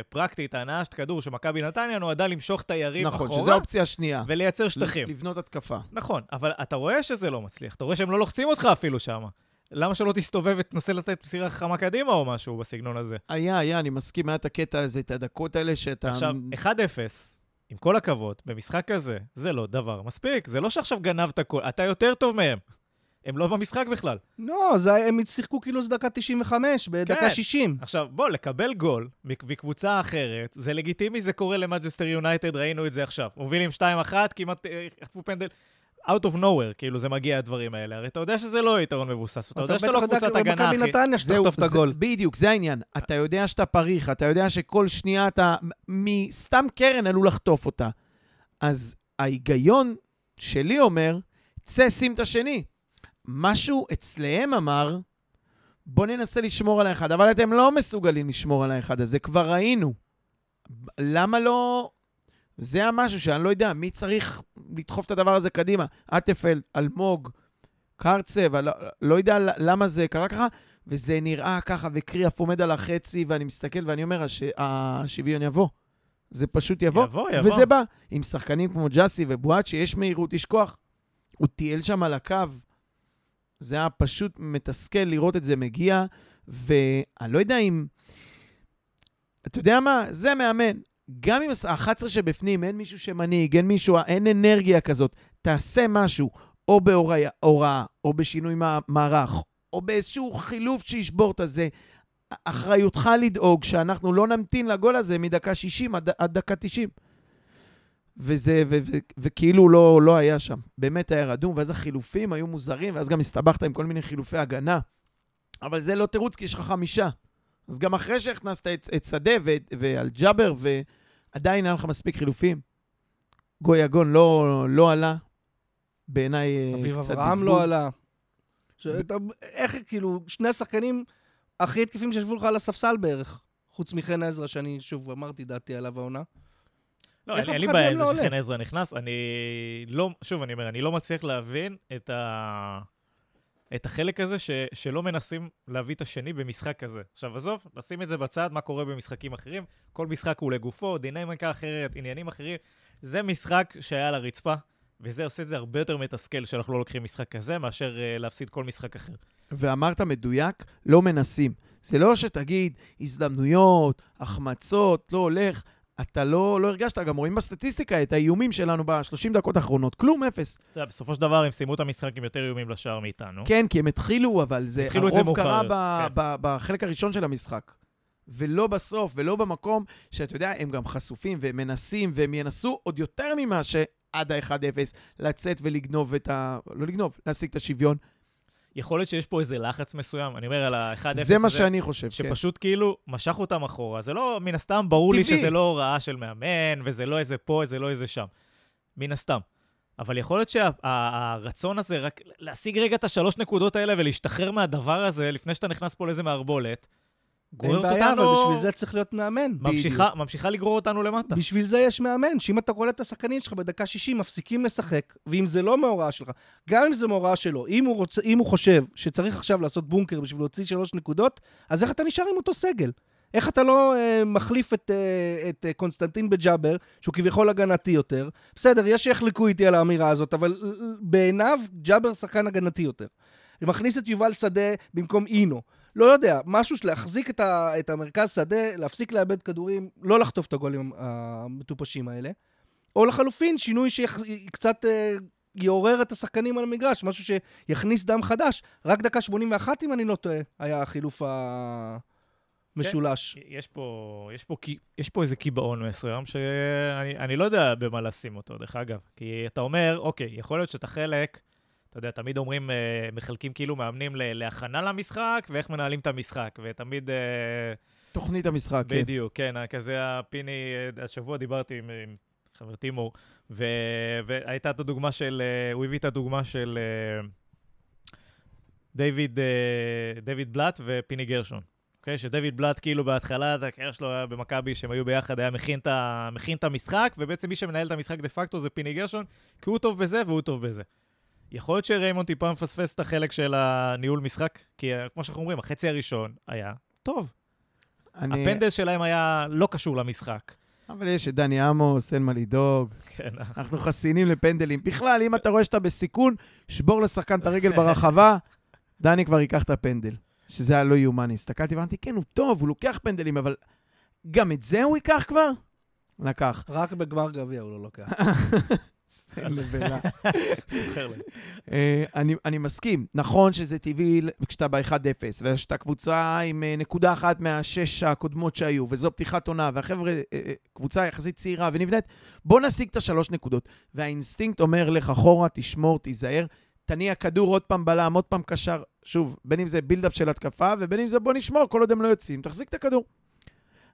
פרקטית, ההנאה של כדור של מכבי נתניה נועדה למשוך את היריב נכון, אחורה שזו האופציה השנייה. ולייצר שטחים. לבנות התקפה. נכון, אבל אתה רואה שזה לא מצליח, אתה רואה שהם לא לוחצים אותך אפילו שם. למה שלא תסתובב ותנסה לתת מסירה חכמה קדימה או משהו בסגנון הזה? היה, היה, אני מסכים, היה את הקטע הזה, את הדקות האלה שאתה... עכשיו, 1-0, עם כל הכבוד, במשחק כזה, זה לא דבר מספיק. זה לא שעכשיו גנבת כל... אתה יותר טוב מהם. הם לא במשחק בכלל. לא, זה, הם שיחקו כאילו זה דקה 95, בדקה כן. 60. עכשיו, בוא, לקבל גול מק- מקבוצה אחרת, זה לגיטימי, זה קורה למנצ'סטר יונייטד, ראינו את זה עכשיו. מובילים 2-1, כמעט אה, חטפו פנדל. out of nowhere, כאילו זה מגיע הדברים האלה. הרי אתה יודע שזה לא יתרון מבוסס, אתה יודע שאתה לא קבוצת הגנה, אחי. נתניה שתחטוף את הגול. בדיוק, זה העניין. אתה יודע שאתה פריך, אתה יודע שכל שנייה אתה... מסתם קרן עלול לחטוף אותה. אז ההיגיון שלי אומר, צא, שים את השני. משהו אצלם אמר, בוא ננסה לשמור על האחד, אבל אתם לא מסוגלים לשמור על האחד הזה, כבר ראינו. למה לא... זה המשהו שאני לא יודע, מי צריך לדחוף את הדבר הזה קדימה? אטפלד, אלמוג, קרצב, לא, לא יודע למה זה קרה ככה, וזה נראה ככה, וקריאף עומד על החצי, ואני מסתכל ואני אומר, הש... השוויון יבוא. זה פשוט יבוא, יבוא, יבוא. וזה בא. עם שחקנים כמו ג'אסי ובואט, שיש מהירות, יש כוח. הוא טייל שם על הקו. זה היה פשוט מתסכל לראות את זה מגיע, ואני לא יודע אם... אתה יודע מה? זה מאמן. גם אם ה-11 שבפנים, אין מישהו שמנהיג, אין מישהו, אין אנרגיה כזאת, תעשה משהו, או בהוראה, הוראה, או בשינוי מע- מערך, או באיזשהו חילוף שישבור את הזה. אחריותך לדאוג שאנחנו לא נמתין לגול הזה מדקה 60 עד, עד דקה 90. וזה, ו, ו, וכאילו לא, לא היה שם. באמת היה רדום, ואז החילופים היו מוזרים, ואז גם הסתבכת עם כל מיני חילופי הגנה. אבל זה לא תירוץ, כי יש לך חמישה. אז גם אחרי שהכנסת את, את שדה ו- ועל ג'אבר, ועדיין היה לך מספיק חילופים. גוי יגון לא, לא עלה. בעיניי אה, אביב קצת אברהם בזבוז. לא עלה. שאתה- איך, כאילו, שני השחקנים הכי התקפים שישבו לך על הספסל בערך, חוץ מחן עזרא, שאני שוב אמרתי דעתי עליו העונה. לא, איך אין, לי בעיה עם לא זה עולה? שחן עזרא נכנס. אני לא, שוב, אני אומר, אני לא מצליח להבין את, ה... את החלק הזה ש... שלא מנסים להביא את השני במשחק כזה. עכשיו, עזוב, נשים את זה בצד, מה קורה במשחקים אחרים. כל משחק הוא לגופו, דינמיקה אחרת, עניינים אחרים. זה משחק שהיה על הרצפה, וזה עושה את זה הרבה יותר מתסכל שאנחנו לא לוקחים משחק כזה, מאשר uh, להפסיד כל משחק אחר. ואמרת מדויק, לא מנסים. זה לא שתגיד הזדמנויות, החמצות, לא הולך. אתה לא, לא הרגשת, גם רואים בסטטיסטיקה את האיומים שלנו ב-30 דקות האחרונות. כלום, אפס. אתה יודע, בסופו של דבר הם סיימו את המשחק עם יותר איומים לשער מאיתנו. כן, כי הם התחילו, אבל זה... התחילו את זה הרוב קרה ב, כן. ב, בחלק הראשון של המשחק. ולא בסוף, ולא במקום שאתה יודע, הם גם חשופים והם מנסים, והם ינסו עוד יותר ממה שעד ה-1-0 לצאת ולגנוב את ה... לא לגנוב, להשיג את השוויון. יכול להיות שיש פה איזה לחץ מסוים, אני אומר על ה-1-0 הזה. זה מה שאני חושב, כן. שפשוט כאילו משך אותם אחורה. זה לא, מן הסתם, ברור לי טבעי. שזה לא הוראה של מאמן, וזה לא איזה פה, זה לא איזה שם. מן הסתם. אבל יכול להיות שהרצון הזה, רק להשיג רגע את השלוש נקודות האלה ולהשתחרר מהדבר הזה, לפני שאתה נכנס פה לאיזה מערבולת, אין גוררת בעיה, אבל אותנו... בשביל זה צריך להיות מאמן. ממשיכה, ממשיכה לגרור אותנו למטה. בשביל זה יש מאמן, שאם אתה קולט את השחקנים שלך בדקה 60, מפסיקים לשחק, ואם זה לא מהוראה שלך, גם אם זה מהוראה שלו, אם הוא, רוצה, אם הוא חושב שצריך עכשיו לעשות בונקר בשביל להוציא שלוש נקודות, אז איך אתה נשאר עם אותו סגל? איך אתה לא אה, מחליף את, אה, את אה, קונסטנטין בג'אבר, שהוא כביכול הגנתי יותר? בסדר, יש שיחלקו עליי על האמירה הזאת, אבל בעיניו ג'אבר שחקן הגנתי יותר. ומכניס את יובל שדה במקום אינו. לא יודע, משהו של להחזיק את, ה, את המרכז שדה, להפסיק לאבד כדורים, לא לחטוף את הגולים המטופשים האלה. או לחלופין, שינוי שקצת אה, יעורר את השחקנים על המגרש, משהו שיכניס דם חדש. רק דקה 81, אם אני לא טועה, היה החילוף המשולש. יש פה, יש פה, יש פה איזה קיבעון מסוים שאני אני לא יודע במה לשים אותו, דרך אגב. כי אתה אומר, אוקיי, יכול להיות שאתה חלק, אתה יודע, תמיד אומרים, אה, מחלקים כאילו מאמנים להכנה למשחק ואיך מנהלים את המשחק, ותמיד... אה, תוכנית המשחק, כן. בדיוק, כן, כזה הפיני, אה, השבוע דיברתי עם, עם חברתי מור, ו- והייתה את הדוגמה של, הוא הביא את הדוגמה של דיוויד, דיוויד בלאט ופיני גרשון. אוקיי? שדויד בלאט כאילו בהתחלה, הקריירה שלו היה במכבי, שהם היו ביחד, היה מכין את, מכין את המשחק, ובעצם מי שמנהל את המשחק דה פקטו זה פיני גרשון, כי הוא טוב בזה והוא טוב בזה. יכול להיות שריימונד טיפה מפספס את החלק של הניהול משחק, כי כמו שאנחנו אומרים, החצי הראשון היה טוב. אני... הפנדל שלהם היה לא קשור למשחק. אבל יש את דני עמוס, אין מה לדאוג. כן, אנחנו חסינים לפנדלים. בכלל, אם אתה רואה שאתה בסיכון, שבור לשחקן את הרגל ברחבה, דני כבר ייקח את הפנדל. שזה היה לא יאומן. הסתכלתי ואמרתי, כן, הוא טוב, הוא לוקח פנדלים, אבל גם את זה הוא ייקח כבר? לקח. רק בגמר גביע הוא לא לוקח. אה, אני, מסכים, נכון שזה טבעי כשאתה ב-1-0, ושאתה קבוצה עם אה, נקודה אחת מהשש הקודמות שהיו, וזו פתיחת עונה, והחבר'ה, אה, קבוצה יחסית צעירה ונבנית, בוא נשיג את השלוש נקודות. והאינסטינקט אומר לך אחורה, תשמור, תיזהר, תניע כדור עוד פעם בלם, עוד פעם קשר, שוב, בין אם זה בילדאפ של התקפה, ובין אם זה בוא נשמור, כל עוד הם לא יוצאים, תחזיק את הכדור.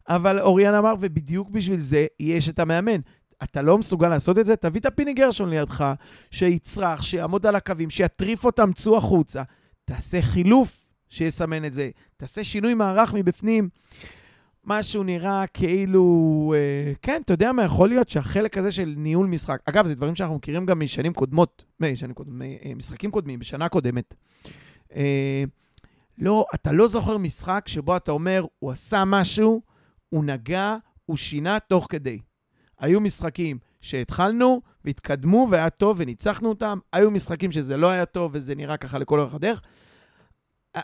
אבל אוריאן אמר, ובדיוק בשביל זה יש את המאמן. אתה לא מסוגל לעשות את זה? תביא את הפיני גרשון לידך, שיצרח, שיעמוד על הקווים, שיטריף אותם, צאו החוצה. תעשה חילוף שיסמן את זה. תעשה שינוי מערך מבפנים. משהו נראה כאילו... אה, כן, אתה יודע מה, יכול להיות שהחלק הזה של ניהול משחק... אגב, זה דברים שאנחנו מכירים גם משנים קודמות, משנים קודמות, משחקים קודמים, בשנה קודמת. אה, לא, אתה לא זוכר משחק שבו אתה אומר, הוא עשה משהו, הוא נגע, הוא שינה תוך כדי. היו משחקים שהתחלנו והתקדמו והיה טוב וניצחנו אותם, היו משחקים שזה לא היה טוב וזה נראה ככה לכל אורך הדרך.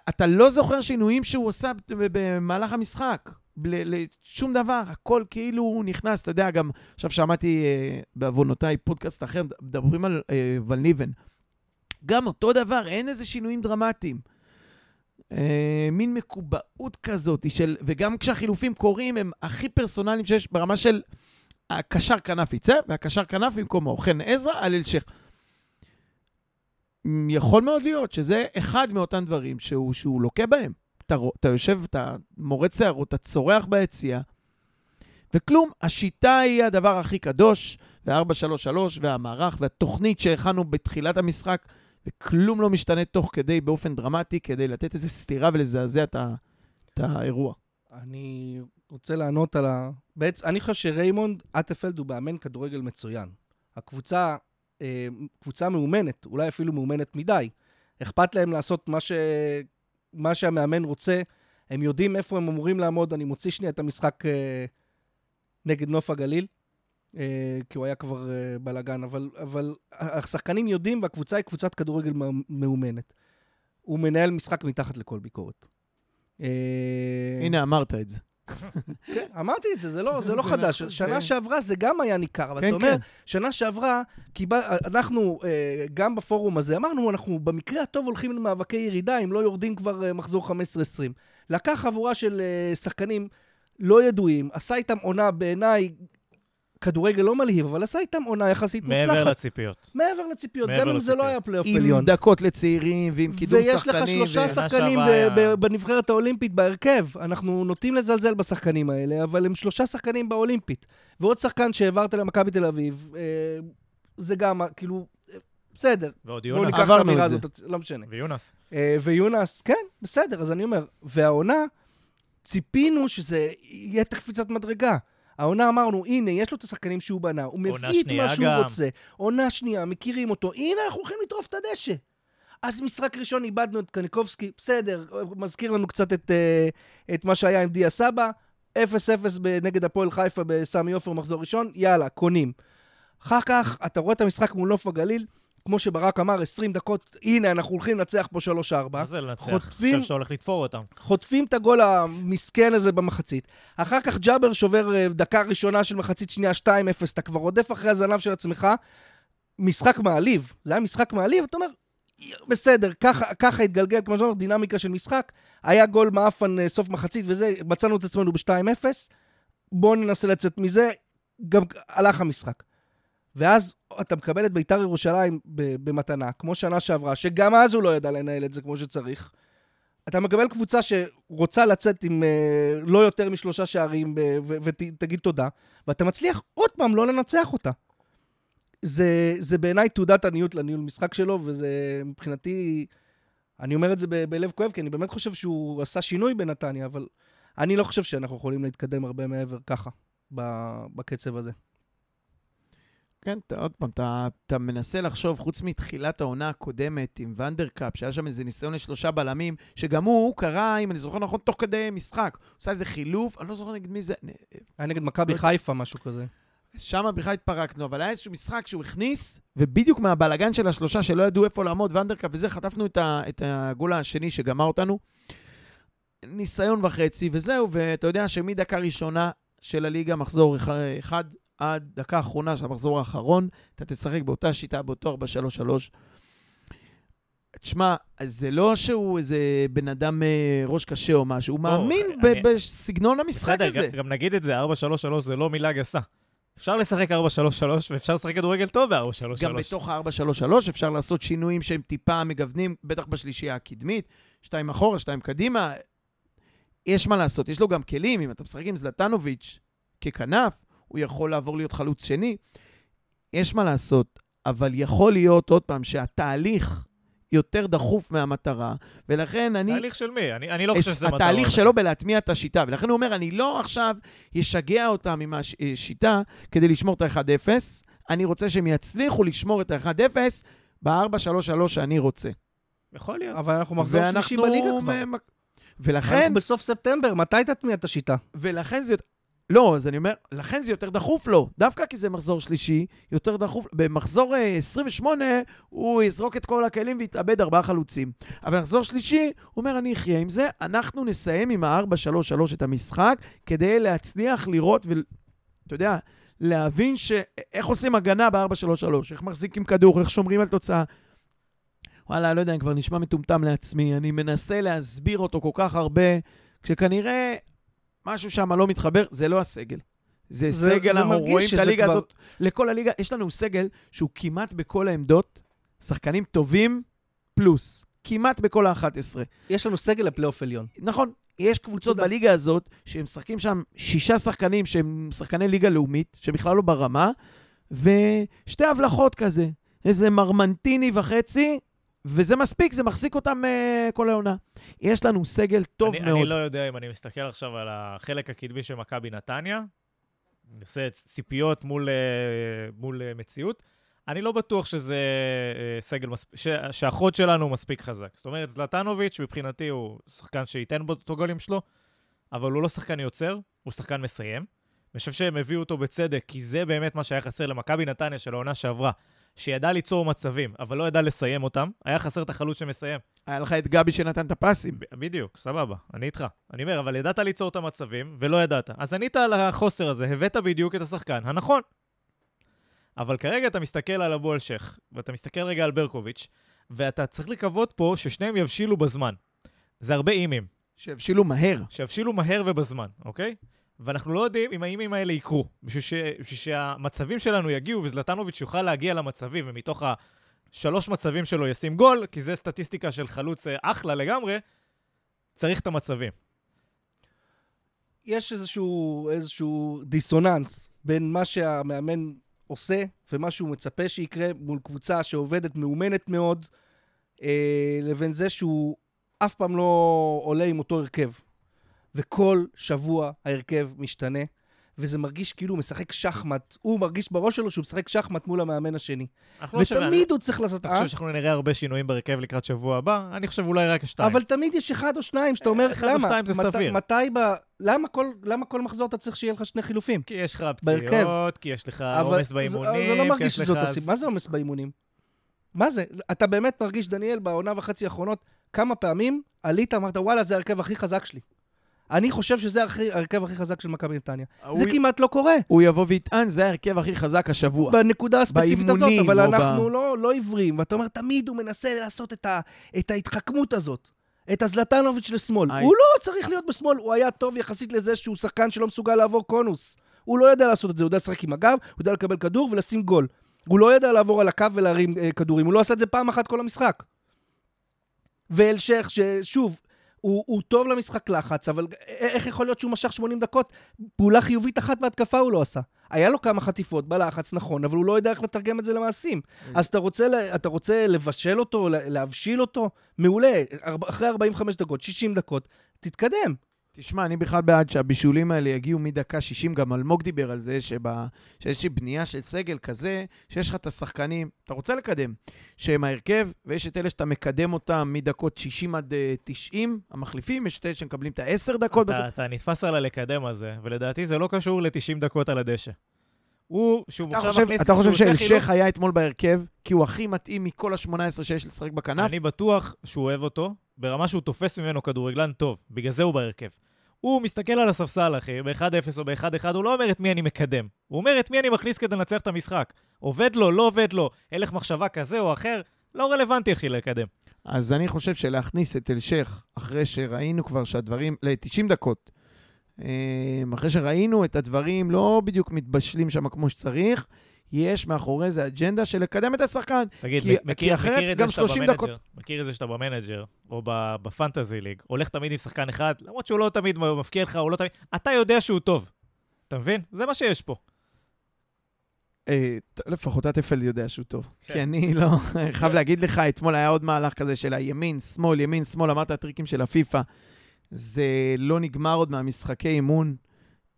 אתה לא זוכר שינויים שהוא עשה במהלך המשחק, לשום דבר, הכל כאילו הוא נכנס, אתה יודע, גם עכשיו שמעתי אה, בעוונותיי פודקאסט אחר, מדברים על אה, ולניבן. גם אותו דבר, אין איזה שינויים דרמטיים. אה, מין מקובעות כזאת, של, וגם כשהחילופים קורים, הם הכי פרסונליים שיש ברמה של הקשר כנף יצא, והקשר כנף במקומו, חן עזרא על אלשיך. יכול מאוד להיות שזה אחד מאותם דברים שהוא, שהוא לוקה בהם. אתה, אתה יושב, אתה מורד שערות, אתה צורח ביציע, וכלום. השיטה היא הדבר הכי קדוש, ו-4-3-3, והמערך, והתוכנית שהכנו בתחילת המשחק, וכלום לא משתנה תוך כדי באופן דרמטי, כדי לתת איזו סתירה ולזעזע את האירוע. אני רוצה לענות על ה... בעצם, אני חושב שריימונד אטפלד הוא מאמן כדורגל מצוין. הקבוצה, אה, קבוצה מאומנת, אולי אפילו מאומנת מדי. אכפת להם לעשות מה, ש... מה שהמאמן רוצה. הם יודעים איפה הם אמורים לעמוד. אני מוציא שנייה את המשחק אה, נגד נוף הגליל, אה, כי הוא היה כבר בלאגן, אבל, אבל השחקנים יודעים, והקבוצה היא קבוצת כדורגל מאומנת. הוא מנהל משחק מתחת לכל ביקורת. הנה, אמרת את זה. כן, אמרתי את זה, זה לא, זה לא חדש. שנה שעברה זה גם היה ניכר, אבל אתה אומר, שנה שעברה, אנחנו, גם בפורום הזה, אמרנו, אנחנו במקרה הטוב הולכים למאבקי ירידה, אם לא יורדים כבר מחזור 15-20. לקח חבורה של שחקנים לא ידועים, עשה איתם עונה בעיניי כדורגל לא מלהיב, אבל עשה איתם עונה יחסית מוצלחת. מעבר לציפיות. מעבר לציפיות, גם אם זה לא היה פלייאוף עליון. עם דקות לצעירים ועם קידום שחקנים. ויש לך שלושה שחקנים בנבחרת האולימפית בהרכב. אנחנו נוטים לזלזל בשחקנים האלה, אבל הם שלושה שחקנים באולימפית. ועוד שחקן שהעברת למכבי תל אביב, זה גם, כאילו, בסדר. ועוד בואו יונס. ניקח את עברנו האמירה את זה. הזאת, לא משנה. ויונס. אה, ויונס, כן, בסדר, אז אני אומר, והעונה, ציפינו שזה יהיה את הקפיצת מדרגה. העונה אמרנו, הנה, יש לו את השחקנים שהוא בנה, הוא מביא את מה שהוא גם. רוצה. עונה שנייה, מכירים אותו, הנה, אנחנו הולכים לטרוף את הדשא. אז משחק ראשון איבדנו את קניקובסקי, בסדר, מזכיר לנו קצת את, אה, את מה שהיה עם דיה סבא, 0-0 נגד הפועל חיפה בסמי עופר מחזור ראשון, יאללה, קונים. אחר כך, אתה רואה את המשחק מול נוף הגליל, כמו שברק אמר, 20 דקות, הנה, אנחנו הולכים לנצח פה 3-4. מה זה לנצח? חוטפים- חושב שאתה הולך לתפור אותם. חוטפים את הגול המסכן הזה במחצית. אחר כך ג'אבר שובר אה, דקה ראשונה של מחצית שנייה 2-0, אתה כבר רודף אחרי הזנב של עצמך. משחק מעליב. זה היה משחק מעליב, אתה אומר, בסדר, ככה, ככה התגלגל, כמו שאומר, דינמיקה של משחק. היה גול מעפן אה, סוף מחצית וזה, מצאנו את עצמנו ב-2-0. בואו ננסה לצאת מזה, גם הלך המשחק. ואז אתה מקבל את ביתר ירושלים במתנה, כמו שנה שעברה, שגם אז הוא לא ידע לנהל את זה כמו שצריך. אתה מקבל קבוצה שרוצה לצאת עם אה, לא יותר משלושה שערים ותגיד תודה, ואתה מצליח עוד פעם לא לנצח אותה. זה, זה בעיניי תעודת עניות לניהול משחק שלו, וזה מבחינתי, אני אומר את זה בלב כואב, כי אני באמת חושב שהוא עשה שינוי בנתניה, אבל אני לא חושב שאנחנו יכולים להתקדם הרבה מעבר ככה, בקצב הזה. כן, אתה, עוד פעם, אתה, אתה מנסה לחשוב, חוץ מתחילת העונה הקודמת עם ונדרקאפ, שהיה שם איזה ניסיון לשלושה בלמים, שגם הוא, קרה, אם אני זוכר נכון, תוך כדי משחק. הוא עשה איזה חילוף, אני לא זוכר נגד מי זה, היה נגד מכבי לא- חיפה, משהו כזה. שם בכלל התפרקנו, אבל היה איזשהו משחק שהוא הכניס, ובדיוק מהבלגן של השלושה שלא ידעו איפה לעמוד, ונדרקאפ וזה, חטפנו את, ה, את הגול השני שגמר אותנו. ניסיון וחצי, וזהו, ואתה יודע שמדקה ראשונה של הליגה, מחזור אח- אחד עד דקה אחרונה של המחזור האחרון, אתה תשחק באותה שיטה, באותו 4-3-3. תשמע, זה לא שהוא איזה בן אדם אה, ראש קשה או משהו, הוא בוא, מאמין אני- ב- בסגנון המשחק בסדר, הזה. גם- גם נגיד את זה, 4-3-3 זה לא מילה גסה. אפשר לשחק 4-3-3 ואפשר לשחק כדורגל טוב ב-4-3-3. גם בתוך ה-4-3-3 אפשר לעשות שינויים שהם טיפה מגוונים, בטח בשלישייה הקדמית, שתיים אחורה, שתיים קדימה. יש מה לעשות, יש לו גם כלים, אם אתה משחק עם זלטנוביץ' ככנף, הוא יכול לעבור להיות חלוץ שני. יש מה לעשות, אבל יכול להיות, עוד פעם, שהתהליך יותר דחוף מהמטרה, ולכן אני... תהליך של מי? אני אני לא חושב שזה מטרה. התהליך שלו בלהטמיע את השיטה, ולכן הוא אומר, אני לא עכשיו אשגע אותם עם השיטה כדי לשמור את ה-1-0, אני רוצה שהם יצליחו לשמור את ה-1-0 ב-4-3-3 שאני רוצה. יכול להיות. אבל אנחנו מחזור שלישי בליגה כבר. ולכן, אנחנו בסוף ספטמבר, מתי תטמיע את השיטה? ולכן זה... לא, אז אני אומר, לכן זה יותר דחוף לו. דווקא כי זה מחזור שלישי, יותר דחוף. במחזור אה, 28, הוא יזרוק את כל הכלים ויתאבד ארבעה חלוצים. אבל במחזור שלישי, הוא אומר, אני אחיה עם זה, אנחנו נסיים עם ה-4-3-3 את המשחק, כדי להצליח לראות ו... אתה יודע, להבין ש... איך עושים הגנה ב-4-3-3, איך מחזיקים כדור, איך שומרים על תוצאה. וואלה, לא יודע, אני כבר נשמע מטומטם לעצמי. אני מנסה להסביר אותו כל כך הרבה, כשכנראה משהו שם לא מתחבר, זה לא הסגל. זה, זה- סגל, זה אנחנו רואים את הליגה כבר- הזאת, לכל הליגה, יש לנו סגל שהוא כמעט בכל העמדות, שחקנים טובים פלוס, כמעט בכל ה-11. יש לנו סגל לפלייאוף עליון. נכון, יש קבוצות תודה. בליגה הזאת שהם משחקים שם שישה שחקנים שהם שחקני ליגה לאומית, שבכלל לא ברמה, ושתי הבלחות כזה, איזה מרמנטיני וחצי, וזה מספיק, זה מחזיק אותם uh, כל העונה. יש לנו סגל טוב אני, מאוד. אני לא יודע אם אני מסתכל עכשיו על החלק הקדמי של מכבי נתניה, אני עושה ציפיות מול, אה, מול אה, מציאות. אני לא בטוח שזה אה, סגל, מספ... ש... שהחוד שלנו הוא מספיק חזק. זאת אומרת, זלטנוביץ' מבחינתי הוא שחקן שייתן בו את הגולים שלו, אבל הוא לא שחקן יוצר, הוא שחקן מסיים. אני חושב שהם הביאו אותו בצדק, כי זה באמת מה שהיה חסר למכבי נתניה של העונה שעברה, שידע ליצור מצבים, אבל לא ידע לסיים אותם. היה חסר את החלוץ שמסיים. היה לך את גבי שנתן את הפסים. בדיוק, סבבה, אני איתך. אני אומר, אבל ידעת ליצור את המצבים, ולא ידעת. אז ענית על החוסר הזה, הבאת בדיוק את השחקן הנכון. אבל כרגע אתה מסתכל על אבו אלשיך, ואתה מסתכל רגע על ברקוביץ', ואתה צריך לקוות פה ששניהם יבשילו בזמן. זה הרבה אימים, שהבשילו מהר. שיבשילו מהר ובזמן, אוקיי? ואנחנו לא יודעים אם האימים האלה יקרו. בשביל, ש... בשביל שהמצבים שלנו יגיעו, וזלטנוביץ' יוכל להגיע למצבים, ומתוך השלוש מצבים שלו ישים גול, כי זה סטטיסטיקה של חלוץ אה, אחלה לגמרי, צריך את המצבים. יש איזשהו, איזשהו דיסוננס בין מה שהמאמן עושה ומה שהוא מצפה שיקרה מול קבוצה שעובדת מאומנת מאוד, אה, לבין זה שהוא אף פעם לא עולה עם אותו הרכב. וכל שבוע ההרכב משתנה, וזה מרגיש כאילו הוא משחק שחמט. הוא מרגיש בראש שלו שהוא משחק שחמט מול המאמן השני. לא ותמיד הוא צריך לעשות... אתה אה? חושב שאנחנו נראה הרבה שינויים בהרכב לקראת שבוע הבא? אני חושב אולי רק שתיים. אבל תמיד יש אחד או שניים שאתה אומר, אחד או למה? שתיים זה מת- סביר. מתי ב... למה כל, למה כל מחזור אתה צריך שיהיה לך שני חילופים? כי יש לך. פציעות, כי יש לך אבל עומס באימונים, זה לא מרגיש. שזאת הסיבה. מה זה עומס באימונים? מה זה? אתה באמת מרגיש, דניאל, בעונה וחצי האחרונות, כמה פעמים עלית, אמרת, וואלה, זה ההרכב הכי חזק שלי. אני חושב שזה הכי- ההרכב הכי חזק של מכבי נתניה. זה הוא- כמעט לא קורה. הוא יבוא ויטען, זה ההרכב הכי חזק השבוע. בנקודה הספציפית הזאת, באימונים אבל או ב- אנחנו לא, לא עיוורים, ואתה אומר, תמיד הוא מנסה לעשות את, ה, את ההתחכמות הזאת, את הזלטנוביץ' לשמאל. היי. הוא לא צריך להיות בשמאל, הוא היה טוב יחסית לזה שהוא שחקן שלא מסוגל לעבור קונוס. הוא לא יודע לעשות את זה, הוא יודע לשחק עם הגב, הוא יודע לקבל כדור ולשים גול. הוא לא יודע לעבור על הקו ולהרים אה, כדורים, הוא לא עשה את זה פעם אחת כל המשחק. ואלשיך, ששוב, הוא, הוא טוב למשחק לחץ, אבל איך יכול להיות שהוא משך 80 דקות? פעולה חיובית אחת בהתקפה הוא לא עשה. היה לו כמה חטיפות בלחץ, נכון, אבל הוא לא יודע איך לתרגם את זה למעשים. אז אתה רוצה, אתה רוצה לבשל אותו, להבשיל אותו? מעולה. אחרי 45 דקות, 60 דקות, תתקדם. תשמע, אני בכלל בעד שהבישולים האלה יגיעו מדקה 60, גם אלמוג דיבר על זה, שבה, שיש איזושהי בנייה של סגל כזה, שיש לך את השחקנים, אתה רוצה לקדם, שהם ההרכב, ויש את אלה שאתה מקדם אותם מדקות 60 עד אה, 90, המחליפים, יש את אלה שמקבלים את ה-10 דקות בסוף. אתה, אתה נתפס על הלקדם הזה, ולדעתי זה לא קשור ל-90 דקות על הדשא. הוא, שהוא אתה עכשיו חושב, מכניס... אתה חושב כשהוא עושה שאלשיך היה אתמול בהרכב, כי הוא הכי מתאים מכל ה-18 שיש לשחק בכנף? אני בטוח שהוא אוהב אותו, ברמה שהוא תופס ממנו כדורגלן טוב, בגלל זה הוא בהרכב. הוא מסתכל על הספסל, אחי, ב-1-0 או ב-1-1, הוא לא אומר את מי אני מקדם. הוא אומר את מי אני מכניס כדי לנצח את המשחק. עובד לו, לא עובד לו, הלך מחשבה כזה או אחר, לא רלוונטי, אחי, לקדם. אז אני חושב שלהכניס את אלשיך, אחרי שראינו כבר שהדברים, ל-90 דקות, אחרי שראינו את הדברים לא בדיוק מתבשלים שם כמו שצריך, יש מאחורי זה אג'נדה של לקדם את השחקן. תגיד, כי- מכיר, כי אחרת מכיר את גם זה שאתה 30 במנג'ר, דקות. מכיר את זה שאתה במנג'ר, או ב fantasy league, הולך תמיד עם שחקן אחד, למרות שהוא לא תמיד מבקיע לך, הוא לא תמיד... אתה יודע שהוא טוב. אתה מבין? זה מה שיש פה. אה, לפחות הטפל יודע שהוא טוב. כן. כי אני לא... חייב להגיד לך, אתמול היה עוד מהלך כזה של הימין, שמאל, ימין, שמאל, אמרת הטריקים של הפיפא. זה לא נגמר עוד מהמשחקי אימון.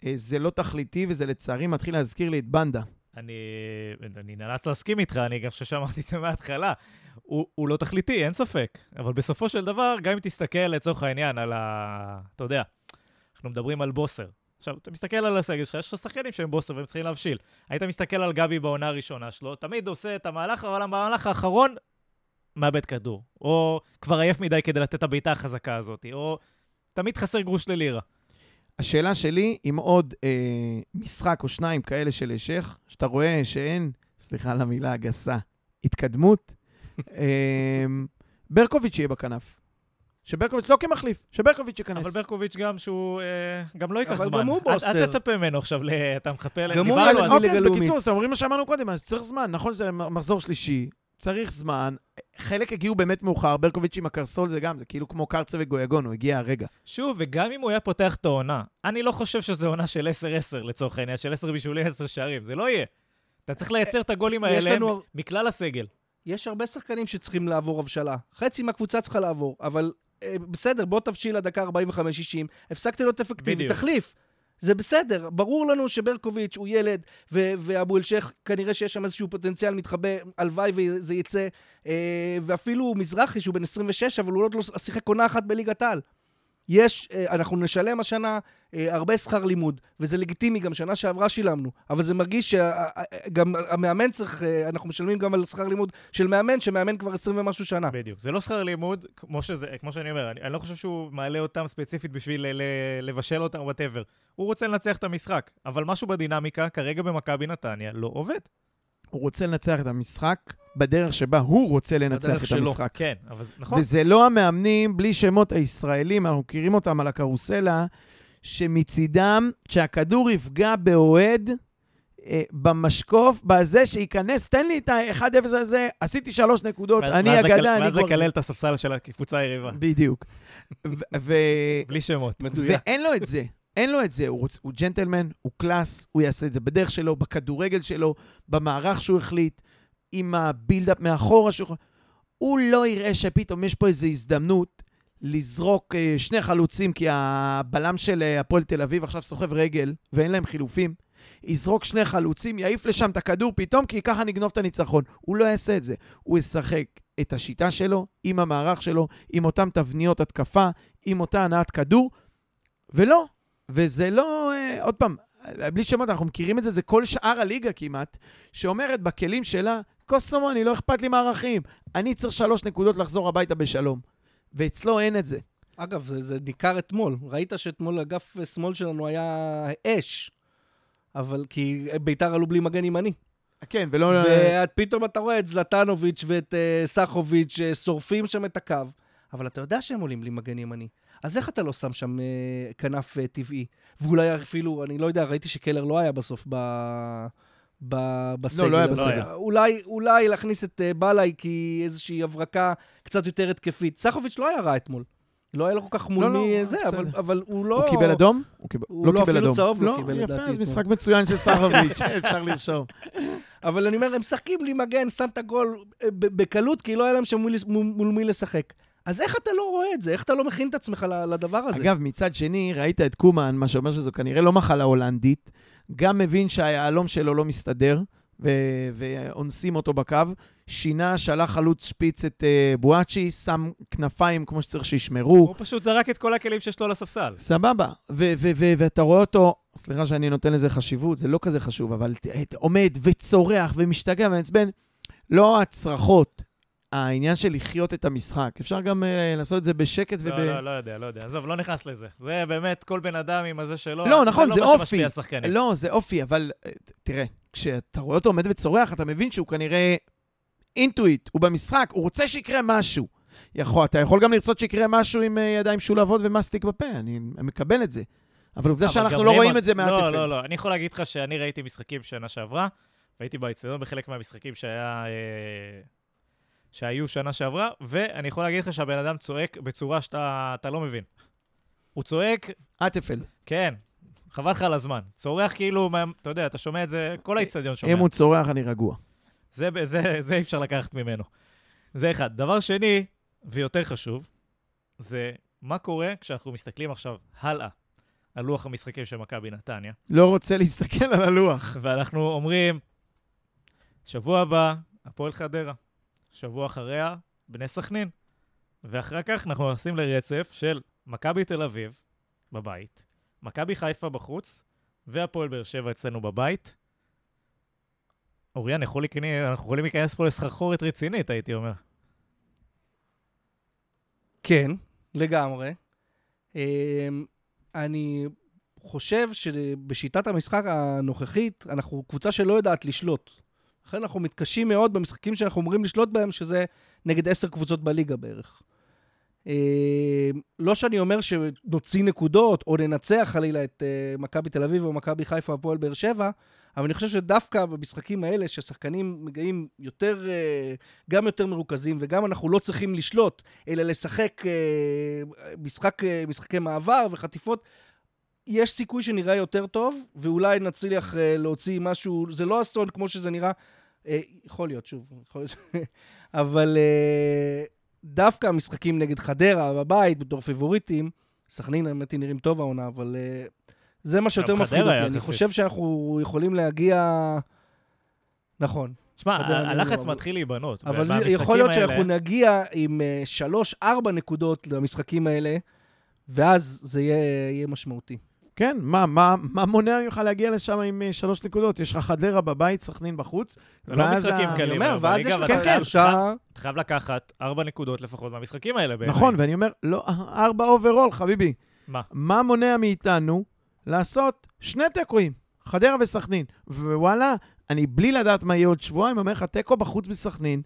אה, זה לא תכליתי, וזה לצערי מתחיל להזכיר לי את בנדה. אני, אני נאלץ להסכים איתך, אני גם חושב שאמרתי את זה מההתחלה. הוא, הוא לא תכליתי, אין ספק. אבל בסופו של דבר, גם אם תסתכל לצורך העניין על ה... אתה יודע, אנחנו מדברים על בוסר. עכשיו, אתה מסתכל על הסגל שלך, יש לך שחקנים שהם בוסר והם צריכים להבשיל. היית מסתכל על גבי בעונה הראשונה שלו, תמיד עושה את המהלך, אבל במהלך האחרון מאבד כדור. או כבר עייף מדי כדי לתת את הבעיטה החזקה הזאת, או תמיד חסר גרוש ללירה. השאלה שלי, עם עוד אה, משחק או שניים כאלה של המשך, שאתה רואה שאין, סליחה על המילה הגסה, התקדמות, אה, ברקוביץ' יהיה בכנף. שברקוביץ' לא כמחליף, שברקוביץ' ייכנס. אבל ברקוביץ' גם שהוא, אה, גם לא ייקח אבל זמן. גם הוא אל- אל בוסר. תצפה ממנו עכשיו, אתה מחפה, גם הוא דיברנו על זה. אוקיי, אז. בקיצור, אז אתם אומרים מה שאמרנו קודם, אז צריך זמן. נכון שזה מחזור שלישי, צריך זמן. חלק הגיעו באמת מאוחר, ברקוביץ' עם הקרסול זה גם, זה כאילו כמו קרצה וגויגון, הוא הגיע הרגע. שוב, וגם אם הוא היה פותח את העונה, אני לא חושב שזו עונה של 10-10 לצורך העניין, של 10 בישולים, 10 שערים, זה לא יהיה. אתה צריך לייצר את הגולים האלה לנו- מכלל הסגל. יש הרבה שחקנים שצריכים לעבור הבשלה. חצי מהקבוצה צריכה לעבור, אבל אה, בסדר, בוא תבשיל לדקה 45-60, הפסקת להיות אפקטיבי. תחליף. זה בסדר, ברור לנו שברקוביץ' הוא ילד, ו- ואבו אלשיך, כנראה שיש שם איזשהו פוטנציאל מתחבא, הלוואי וזה יצא. אה, ואפילו מזרחי, שהוא בן 26, אבל הוא עוד לא שיחק עונה אחת בליגת העל. יש, אה, אנחנו נשלם השנה אה, הרבה שכר לימוד, וזה לגיטימי, גם שנה שעברה שילמנו, אבל זה מרגיש שגם המאמן צריך, אה, אנחנו משלמים גם על שכר לימוד של מאמן, שמאמן כבר 20 ומשהו שנה. בדיוק. זה לא שכר לימוד, כמו, שזה, כמו שאני אומר, אני, אני לא חושב שהוא מעלה אותם ספציפית בשביל ל- ל- לבשל אותם, whatever. הוא רוצה לנצח את המשחק, אבל משהו בדינמיקה, כרגע במכבי נתניה, לא עובד. הוא רוצה לנצח את המשחק בדרך שבה הוא רוצה לנצח את שלו. המשחק. כן, אבל נכון. וזה לא המאמנים, בלי שמות הישראלים, אנחנו מכירים אותם על הקרוסלה, שמצידם, שהכדור יפגע באוהד אה, במשקוף, בזה שייכנס, תן לי את ה-1-0 הזה, עשיתי שלוש נקודות, ואז- אני אגדה, אני ואז. לקלל את הספסל של הקבוצה היריבה. בדיוק. ו- בלי שמות. מדויק. ואין לו את זה. אין לו את זה, הוא, רוצ... הוא ג'נטלמן, הוא קלאס, הוא יעשה את זה בדרך שלו, בכדורגל שלו, במערך שהוא החליט, עם הבילדאפ מאחורה שהוא... הוא לא יראה שפתאום יש פה איזו הזדמנות לזרוק אה, שני חלוצים, כי הבלם של אה, הפועל תל אביב עכשיו סוחב רגל, ואין להם חילופים. יזרוק שני חלוצים, יעיף לשם את הכדור פתאום, כי ככה נגנוב את הניצחון. הוא לא יעשה את זה. הוא ישחק את השיטה שלו, עם המערך שלו, עם אותן תבניות התקפה, עם אותה הנעת כדור, ולא. וזה לא, אה, עוד פעם, בלי שמות, אנחנו מכירים את זה, זה כל שאר הליגה כמעט, שאומרת בכלים שלה, קוסומוני, לא אכפת לי מערכים, אני צריך שלוש נקודות לחזור הביתה בשלום. ואצלו אין את זה. אגב, זה, זה ניכר אתמול. ראית שאתמול אגף שמאל שלנו היה אש, אבל כי ביתר עלו בלי מגן ימני. כן, ולא... ופתאום אתה רואה את זלטנוביץ' ואת uh, סחוביץ' uh, שורפים שם את הקו, אבל אתה יודע שהם עולים בלי מגן ימני. אז איך אתה לא שם שם uh, כנף uh, טבעי? ואולי אפילו, אני לא יודע, ראיתי שקלר לא היה בסוף ב... ב... בסגל. לא, לא היה בסגל. אולי, אולי להכניס את uh, בלאי כי איזושהי הברקה קצת יותר התקפית. סחוביץ' לא היה רע אתמול. לא היה לו כל כך מול לא, מי לא, זה, אבל, אבל הוא לא... הוא קיבל אדום? הוא, קיבל, הוא לא, לא קיבל אפילו אדום. צהוב לא לא, קיבל, לדעתי, יפה, אז. משחק מצוין של סחוביץ', אפשר לרשום. אבל אני אומר, הם משחקים בלי מגן, שם את הגול אה, ב- בקלות, כי לא היה להם שם מול, מי לשחק. אז איך אתה לא רואה את זה? איך אתה לא מכין את עצמך ל- לדבר הזה? אגב, מצד שני, ראית את קומן, מה שאומר שזו כנראה לא מחלה הולנדית, גם מבין שהיהלום שלו לא מסתדר, ו- ואונסים אותו בקו. שינה, שלח חלוץ שפיץ את uh, בואצ'י, שם כנפיים כמו שצריך שישמרו. הוא פשוט זרק את כל הכלים שיש לו על הספסל. סבבה. ו- ו- ו- ואתה רואה אותו, סליחה שאני נותן לזה חשיבות, זה לא כזה חשוב, אבל עומד וצורח ומשתגע ומעצבן. לא הצרחות, העניין של לחיות את המשחק. אפשר גם uh, לעשות את זה בשקט וב... לא, לא, לא יודע, לא יודע. עזוב, לא נכנס לזה. זה באמת כל בן אדם עם הזה שלו. לא, נכון, זה לא מה אופי. שמשפיע על שחקנים. לא, זה אופי, אבל אה, תראה, כשאתה רואה אותו עומד וצורח, אתה מבין שהוא כנראה אינטואיט, הוא במשחק, הוא רוצה שיקרה משהו. יכול, אתה יכול גם לרצות שיקרה משהו עם אה, ידיים שולבות ומסטיק בפה, אני מקבל את זה. אבל עובדה שאנחנו לא רואים את זה לא, מהטפל. לא, לא. אני יכול להגיד לך שאני ראיתי משחקים שנה שעברה, והייתי באצטדיון בחלק מהמשחקים שהיה... אה, שהיו שנה שעברה, ואני יכול להגיד לך שהבן אדם צועק בצורה שאתה אתה לא מבין. הוא צועק, אטפלד. כן, חבל לך על הזמן. צורח כאילו, אתה יודע, אתה שומע את זה, כל האצטדיון שומע. אם הוא צורח, אני רגוע. זה, זה, זה אי אפשר לקחת ממנו. זה אחד. דבר שני, ויותר חשוב, זה מה קורה כשאנחנו מסתכלים עכשיו הלאה על לוח המשחקים של מכבי נתניה, לא רוצה להסתכל על הלוח. ואנחנו אומרים, שבוע הבא, הפועל חדרה, שבוע אחריה, בני סכנין, ואחר כך אנחנו נכנסים לרצף של מכבי תל אביב בבית, מכבי חיפה בחוץ, והפועל באר שבע אצלנו בבית. אוריאן, יכול להיכנס, אנחנו יכולים להיכנס פה לסחרחורת רצינית, הייתי אומר. כן, לגמרי. אמ, אני חושב שבשיטת המשחק הנוכחית, אנחנו קבוצה שלא יודעת לשלוט. לכן אנחנו מתקשים מאוד במשחקים שאנחנו אומרים לשלוט בהם, שזה נגד עשר קבוצות בליגה בערך. אמ, לא שאני אומר שנוציא נקודות, או ננצח חלילה את אה, מכבי תל אביב או מכבי חיפה הפועל באר שבע, אבל אני חושב שדווקא במשחקים האלה, ששחקנים מגיעים יותר, אה, גם יותר מרוכזים, וגם אנחנו לא צריכים לשלוט, אלא לשחק אה, משחק, אה, משחקי מעבר וחטיפות, יש סיכוי שנראה יותר טוב, ואולי נצליח אה, להוציא משהו, זה לא אסון כמו שזה נראה, אה, יכול להיות, שוב, יכול להיות, אבל אה, דווקא המשחקים נגד חדרה בבית, בתור פיבוריטים, סכנין האמת היא נראים טוב העונה, אבל אה, זה מה שיותר מפחיד אותי. אני. חושב שאנחנו יכולים להגיע... נכון. שמע, חדרה ה- נראו, הלחץ אבל- מתחיל להיבנות. אבל יכול להיות שאנחנו נגיע עם אה, שלוש, ארבע נקודות למשחקים האלה, ואז זה יהיה משמעותי. כן, מה, מה, מה מונע ממך להגיע לשם עם אה, שלוש נקודות? יש לך חדרה בבית, סכנין בחוץ. זה לא משחקים אני קלים. אומר, אבל ואז יש לך כן, כן. שלושה... אתה חייב לקחת ארבע נקודות לפחות מהמשחקים האלה בעיניי. נכון, ואני אומר, לא, ארבע overall, חביבי. מה? מה מונע מאיתנו לעשות שני תיקואים, חדרה וסכנין? ווואלה, אני בלי לדעת מה יהיה עוד שבועיים, אומר לך, תיקו בחוץ בסכנין,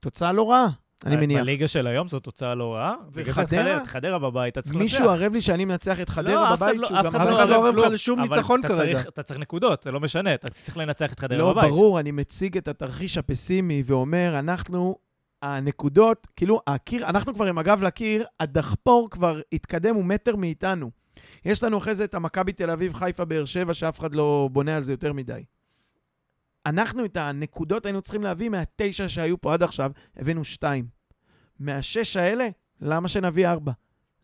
תוצאה לא רעה, אני מניח. בליגה של היום זו תוצאה לא רעה. וחדרה? את חדרה בבית, אתה צריך לנצח. מישהו ערב לי שאני מנצח את לא, חדרה אחד בבית, לא- שהוא אף גם... אחד אף לא אחד לא ערב לך. לשום ניצחון כרגע. אתה צריך נקודות, זה לא משנה, אתה צריך לנצח את חדרה לא, בבית. ברור, אני מציג את התרחיש הפסימי ואומר, אנחנו, הנקודות, כאילו, הקיר, אנחנו כבר עם הגב לקיר, הדחפור כבר התקדם, הוא מטר מאיתנו. יש לנו אחרי זה את המכבי תל אביב, חיפה, באר שבע, שאף אחד לא בונה על זה יותר מדי. אנחנו את הנקודות היינו צריכים להביא מהתשע שהיו פה עד עכשיו, הבאנו שתיים. מהשש האלה, למה שנביא ארבע?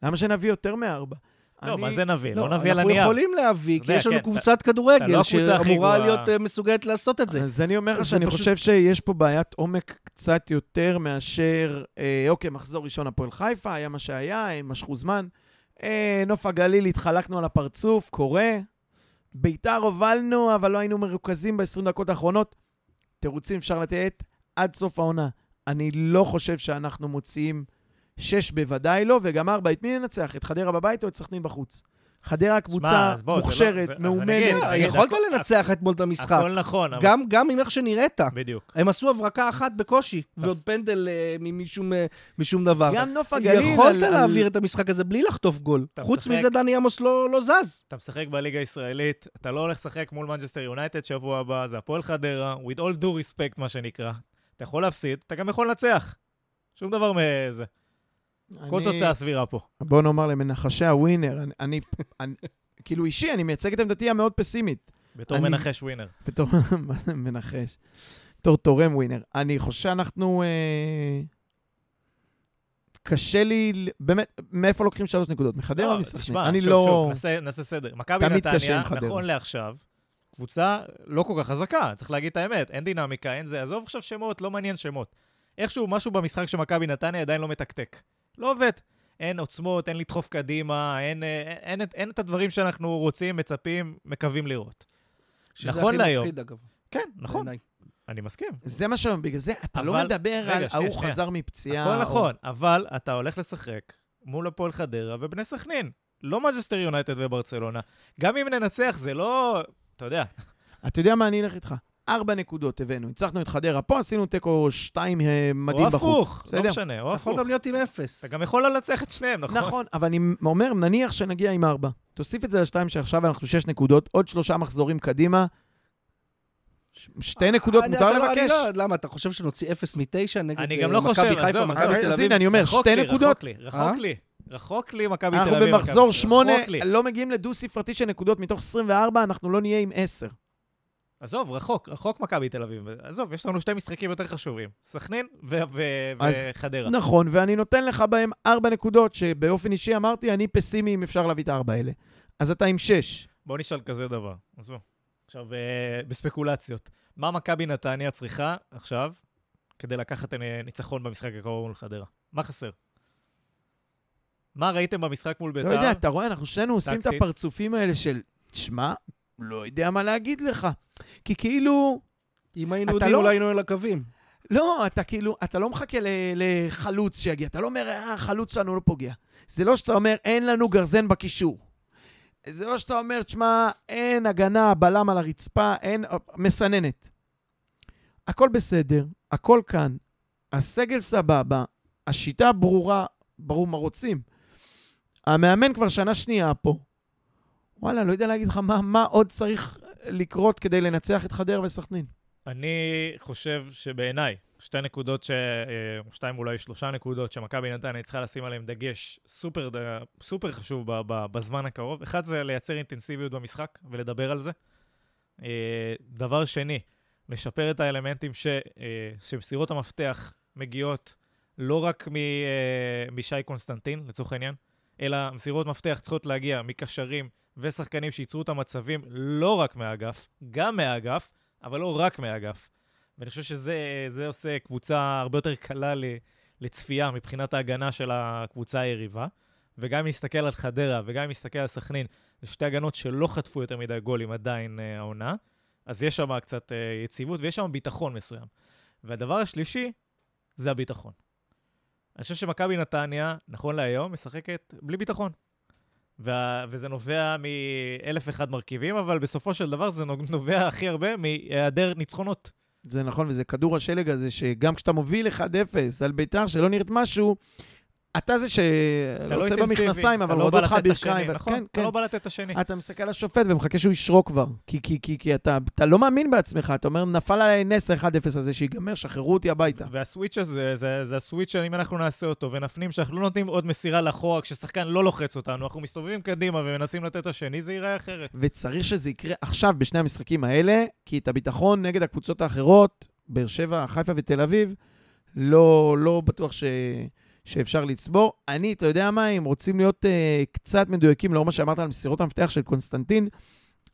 למה שנביא יותר מארבע? לא, אני- מה זה נביא? לא נביא על אנחנו הנייר. יכולים להביא, כי יש לנו כן, קבוצת אתה כדורגל לא שאמורה. להיות אה, מסוגלת לעשות את זה. אז אני אומר לך שאני פשוט- חושב שיש פה בעיית עומק קצת יותר מאשר, אה, אוקיי, מחזור ראשון הפועל חיפה, היה מה שהיה, הם משכו זמן. אה, נוף הגליל, התחלקנו על הפרצוף, קורה. ביתר הובלנו, אבל לא היינו מרוכזים ב-20 דקות האחרונות. תירוצים אפשר לתת עד סוף העונה. אני לא חושב שאנחנו מוציאים שש בוודאי לא, וגם ארבע. את מי ננצח? את חדרה בבית או את סכנין בחוץ? חדרה קבוצה לא- מוכשרת, מאומנת. נגיד, יכולת לנצח אתמול את המשחק. הכל נכון. גם גם עם איך שנראית. בדיוק. הם עשו הברקה אחת בקושי, ועוד פנדל אה, משום, דבר. גם נוף הגליל... יכולת להעביר את המשחק הזה בלי לחטוף גול. חוץ מזה, דני עמוס לא לא זז. אתה משחק בליגה הישראלית, אתה לא הולך לשחק מול מנצ'סטר יונייטד שבוע הבא, זה הפועל חדרה, with all due respect, מה שנקרא. אתה יכול להפסיד, אתה גם יכול לנצח. שום דבר מזה. כל תוצאה סבירה פה. בוא נאמר למנחשי הווינר, אני, אני, אני כאילו אישי, אני מייצג את עמדתי המאוד פסימית. בתור אני- מנחש ווינר. בתור, מה זה מנחש? בתור תורם ווינר. אני חושב שאנחנו... אה, קשה לי, באמת, מאיפה לוקחים שלוש נקודות? מחדרה או לא, מסכנין? תשמע, אני שוב, לא... שוב, נעשה- נעשה סדר. מכבי נתניה. נכון לעכשיו, קבוצה לא כל כך חזקה, צריך להגיד את האמת. אין דינמיקה, אין זה. עזוב עכשיו שמות, לא מעניין שמות. איכשהו משהו במשחק של מכבי נתניה עדיין לא מתקתק. לא עובד. אין עוצמות, אין לדחוף קדימה, אין, אה, אין, אין, את- אין את הדברים שאנחנו רוצים, מצפים, מקווים לראות. שזה נכון הכי להיום. מפחיד, אגב, כן, נכון, בעיניי. אני מסכים. זה מה שאומרים, בגלל זה אתה לא אבל- מדבר רגע, על ההוא שנייה. חזר מפציעה. הכל או- נכון, אבל אתה הולך לשחק מול הפועל חדרה ובני סכנין. לא מנצ'סטר יונייטד וברצלונה. גם אם ננצח, זה לא... אתה יודע, אתה יודע מה, אני אלך איתך. ארבע נקודות הבאנו, הצלחנו את חדרה פה, עשינו תיקו שתיים אה, מדהים או בחוץ. הפוך, לא בסדר? משנה, או אתה יכול הפוך. גם להיות עם אפס. אתה גם יכול לנצח את שניהם, נכון? נכון, אבל אני אומר, נניח שנגיע עם ארבע. תוסיף את זה לשתיים שעכשיו אנחנו שש נקודות, עוד שלושה מחזורים קדימה. שתי נקודות אני- מותר לא- אני לבקש. לא- למה, אתה חושב שנוציא אפס מתשע נגד אני אה, גם לא חושב, מכבי חיפה, עזוב, מכבי. תל אז אביב? הנה, אני אומר, שתי נקודות. רחוק לי, אה? רחוק לי. רחוק לי מכבי תל אנחנו אביב. במחזור מכבי- שמונה. לא מגיעים לדו-ספרתי של נקודות מתוך 24, אנחנו לא נהיה עם עשר. עזוב, רחוק, רחוק מכבי תל אביב. עזוב, יש לנו שתי משחקים יותר חשובים. סכנין ו- ו- אז- וחדרה. נכון, ואני נותן לך בהם ארבע נקודות, שבאופן אישי אמרתי, אני פסימי אם אפשר להביא את הארבע האלה. אז אתה עם שש. בוא נשאל כזה דבר. עזבו. עכשיו, אה, בספקולציות. מה מכבי נתניה צריכה עכשיו כדי לקחת ניצחון במשחק הקרוב מול חדרה? מה חסר? מה ראיתם במשחק מול ביתר? לא יודע, אתה רואה, אנחנו שנינו עושים את. הפרצופים האלה של, שמע, לא יודע מה להגיד לך. כי כאילו, אם היינו יודעים, לא- אולי היינו על הקווים. לא, אתה כאילו, אתה לא מחכה לחלוץ שיגיע. אתה לא אומר, אה, החלוץ שלנו לא פוגע. זה לא שאתה אומר, אין לנו גרזן בקישור. זה לא שאתה אומר, תשמע, אין הגנה, בלם על הרצפה, אין... מסננת. הכל בסדר, הכל כאן. הסגל סבבה, השיטה ברורה, ברור מה רוצים. המאמן כבר שנה שנייה פה. וואלה, לא יודע להגיד לך מה, מה עוד צריך לקרות כדי לנצח את חדרה וסכנין. אני חושב שבעיניי, שתי נקודות, ש... אה, שתיים אולי שלושה נקודות שמכבי נתניה צריכה לשים עליהן דגש סופר, ד- סופר חשוב בזמן הקרוב. אחד זה לייצר אינטנסיביות במשחק ולדבר על זה. אה, דבר שני, לשפר את האלמנטים ש... אה, שמסירות המפתח מגיעות לא רק מ... אה, משי קונסטנטין, לצורך העניין, אלא מסירות מפתח צריכות להגיע מקשרים ושחקנים שייצרו את המצבים לא רק מהאגף, גם מהאגף, אבל לא רק מהאגף. ואני חושב שזה זה עושה קבוצה הרבה יותר קלה לצפייה מבחינת ההגנה של הקבוצה היריבה. וגם אם נסתכל על חדרה וגם אם נסתכל על סכנין, זה שתי הגנות שלא חטפו יותר מדי גולים עדיין אה, העונה, אז יש שם קצת אה, יציבות ויש שם ביטחון מסוים. והדבר השלישי זה הביטחון. אני חושב שמכבי נתניה, נכון להיום, משחקת בלי ביטחון. וה, וזה נובע מאלף ואחד מרכיבים, אבל בסופו של דבר זה נובע הכי הרבה מהיעדר ניצחונות. זה נכון, וזה כדור השלג הזה, שגם כשאתה מוביל 1-0 על ביתר שלא נראית משהו, אתה זה שלא לא במכנסיים, אבל אתה לא רודו בא אותך לתת את ברכיים. השני, ו- נכון? אתה. לא בא לתת את השני. אתה מסתכל על השופט ומחכה שהוא ישרוק כבר. כי, אתה, לא מאמין בעצמך, אתה אומר, נפל עליי נס ה-1-0 הזה, שיגמר, שחררו אותי הביתה. והסוויץ' הזה, זה, זה הסוויץ' שאם אנחנו נעשה אותו ונפנים שאנחנו לא נותנים עוד מסירה לאחורה כששחקן לא לוחץ אותנו, אנחנו מסתובבים קדימה ומנסים לתת את השני, זה ייראה אחרת. וצריך שזה יקרה עכשיו בשני המשחקים האלה, כי את הביטחון נגד הקבוצות האחרות, באר שבע, חיפה ותל אביב, לא, לא בטוח ש, שאפשר לצבור. אני, אתה יודע מה, אם רוצים להיות uh, קצת מדויקים לאור מה שאמרת על מסירות המפתח של קונסטנטין,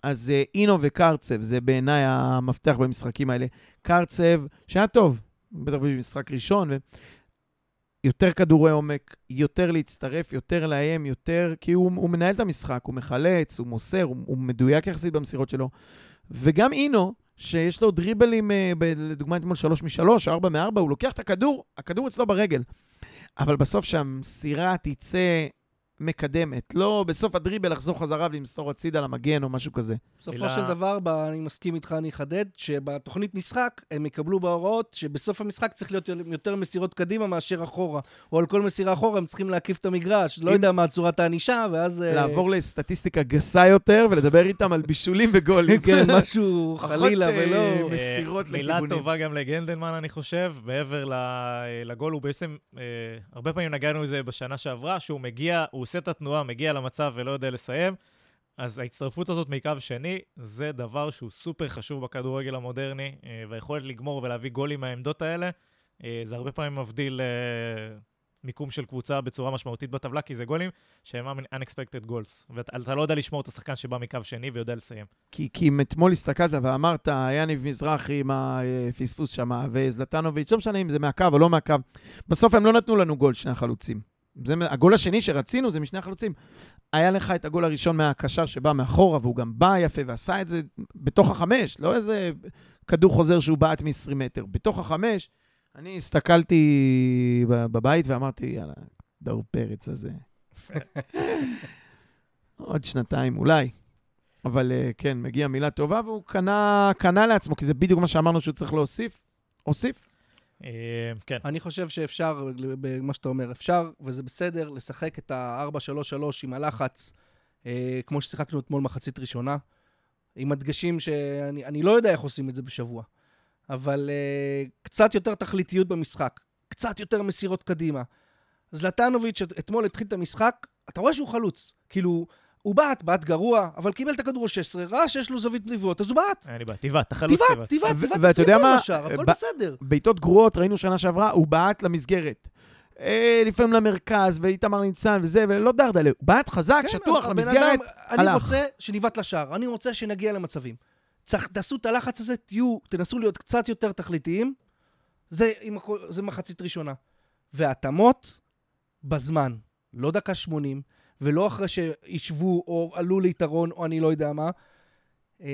אז uh, אינו וקרצב, זה בעיניי המפתח במשחקים האלה. קרצב, שהיה טוב, בטח במשחק ראשון, ו... יותר כדורי עומק, יותר להצטרף, יותר לאיים, יותר... כי הוא, הוא מנהל את המשחק, הוא מחלץ, הוא מוסר, הוא, הוא מדויק יחסית במסירות שלו. וגם אינו, שיש לו דריבלים, אה, לדוגמה אתמול 3 מ-3, 4 מ-4, הוא לוקח את הכדור, הכדור אצלו ברגל. אבל בסוף שהמסירה תצא מקדמת, לא בסוף הדריבל לחזור חזרה ולמסור הצידה למגן או משהו כזה. בסופו מילה- של דבר, ב- אני מסכים איתך, אני אחדד, שבתוכנית משחק הם יקבלו בהוראות שבסוף המשחק צריך להיות יותר מסירות קדימה מאשר אחורה. או על כל מסירה אחורה הם צריכים להקיף את המגרש. לא אם- יודע מה צורת הענישה, ואז... אה, לעבור לסטטיסטיקה גסה יותר ולדבר איתם על בישולים וגולים. כן, משהו חלילה אה, ולא... מסירות אה, מילה לכיוונים. טובה גם לגנדלמן, אני חושב, מעבר ל- לגול, הוא בעצם, אה, הרבה פעמים נגענו בזה בשנה שעברה, שהוא מגיע, הוא עושה את התנועה, מגיע למצב ולא יודע לסיים. אז ההצטרפות הזאת מקו שני, זה דבר שהוא סופר חשוב בכדורגל המודרני, אה, והיכולת לגמור ולהביא גולים מהעמדות האלה, אה, זה הרבה פעמים מבדיל אה, מיקום של קבוצה בצורה משמעותית בטבלה, כי זה גולים שהם unexpected goals, ואתה לא יודע לשמור את השחקן שבא מקו שני ויודע לסיים. כי, כי אם אתמול הסתכלת ואמרת, יניב מזרחי עם הפספוס שם, וזלטנוביץ', לא משנה אם זה מהקו או לא מהקו, בסוף הם לא נתנו לנו גול, שני החלוצים. זה, הגול השני שרצינו זה משני החלוצים. היה לך את הגול הראשון מהקשר שבא מאחורה, והוא גם בא יפה ועשה את זה בתוך החמש, לא איזה כדור חוזר שהוא בעט מ-20 מטר. בתוך החמש, אני הסתכלתי בבית ואמרתי, יאללה, דור פרץ הזה. עוד שנתיים אולי. אבל אה, כן, מגיעה מילה טובה, והוא קנה, קנה לעצמו, כי זה בדיוק מה שאמרנו שהוא צריך להוסיף. הוסיף. אה, כן. אני חושב שאפשר, במה שאתה אומר, אפשר, וזה בסדר, לשחק את ה-4-3-3 עם הלחץ, אה, כמו ששיחקנו אתמול מחצית ראשונה, עם הדגשים שאני אני לא יודע איך עושים את זה בשבוע, אבל אה, קצת יותר תכליתיות במשחק, קצת יותר מסירות קדימה. זלטנוביץ' את- אתמול התחיל את המשחק, אתה רואה שהוא חלוץ. כאילו, הוא בעט, בעט גרוע, אבל קיבל את הכדור ה-16, ראה שיש לו זווית פליבות, אז הוא בעט. אין לי בעיה, תיבט, אתה חלוץ תיבט, תיבט. תיבט, ו- תיבט, ואתה יודע מה? בעיטות גרועות, ראינו שנה שעברה, הוא בעט למסגרת. אה, לפעמים למרכז, ואיתמר ניצן וזה, ולא דרדלה. הוא בעט חזק, שטוח כן, הבן למסגרת. אדם, אני הלך. רוצה שניבט לשער, אני רוצה שנגיע למצבים. תעשו את הלחץ הזה, תהיו, תנסו להיות קצת יותר תכליתיים. זה, זה מחצית ראשונה. והתאמות, בזמן. לא דקה 80, ולא אחרי שישבו או עלו ליתרון, או אני לא יודע מה. אה,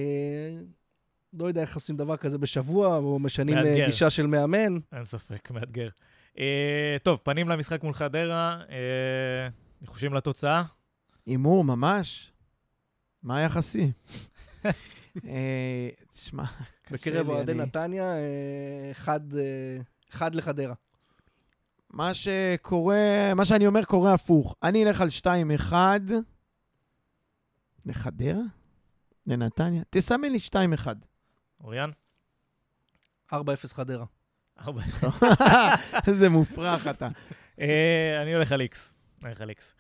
לא יודע איך עושים דבר כזה בשבוע, או משנים אה, מאתגר. גישה של מאמן. אין ספק, מאתגר. אה, טוב, פנים למשחק מול חדרה, אה, ניחושים לתוצאה. הימור, ממש. מה היחסי? אה, תשמע, קשה בקרב לי, אוהדי אני- נתניה, אה, אחד, אה, אחד לחדרה. מה שקורה, מה שאני אומר קורה הפוך. אני אלך על 2-1 לחדרה? לנתניה? תסמן לי 2-1. אוריאן? 4-0 חדרה. ארבע. איזה מופרך אתה. אה, אני הולך על איקס. אני הולך על איקס.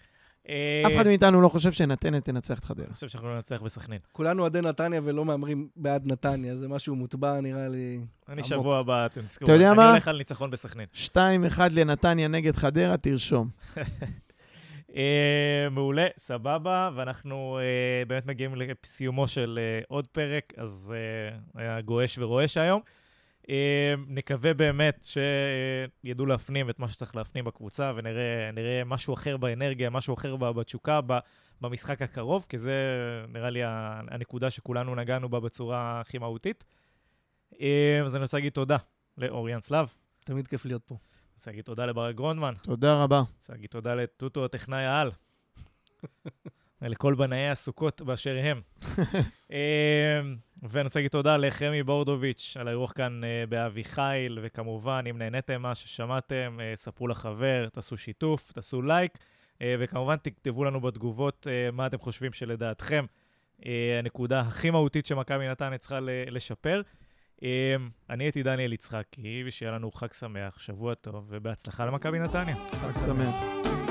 אה, אף אחד מאיתנו לא חושב שנתניה תנצח את חדרה. אני חושב שאנחנו ננצח בסכנין. כולנו אוהדי נתניה ולא מהמרים בעד נתניה, זה משהו מוטבע נראה לי. אני. שבוע הבא, אתם תזכרו. אתה יודע מה? אני הולך על ניצחון בסכנין. 2-1 לנתניה נגד חדרה, תרשום. אה, מעולה, סבבה, ואנחנו אה, באמת מגיעים לסיומו של עוד פרק, אז היה גועש ורועש היום. נקווה באמת שידעו להפנים את מה שצריך להפנים בקבוצה, ונראה נראה משהו אחר באנרגיה, משהו אחר בתשוקה, במשחק הקרוב, כי זה נראה לי ה- הנקודה שכולנו נגענו בה בצורה הכי מהותית. אז אני רוצה להגיד תודה לאוריאן סלאב, תמיד כיף להיות פה. אני רוצה להגיד תודה לברק גרונדמן, תודה רבה. רוצה להגיד תודה לטוטו הטכנאי העל. ולכל בנאי הסוכות באשר הם. ואני רוצה להגיד תודה לחמי בורדוביץ' על האירוח כאן אה, באביחיל, וכמובן, אם נהניתם מה ששמעתם, אה, ספרו לחבר, תעשו שיתוף, תעשו לייק, אה, וכמובן תכתבו לנו בתגובות מה אתם חושבים שלדעתכם הנקודה הכי מהותית שמכבי נתניה צריכה לשפר. אני הייתי דניאל יצחקי, ושיהיה לנו חג שמח, שבוע טוב, ובהצלחה למכבי נתניה. חג שמח.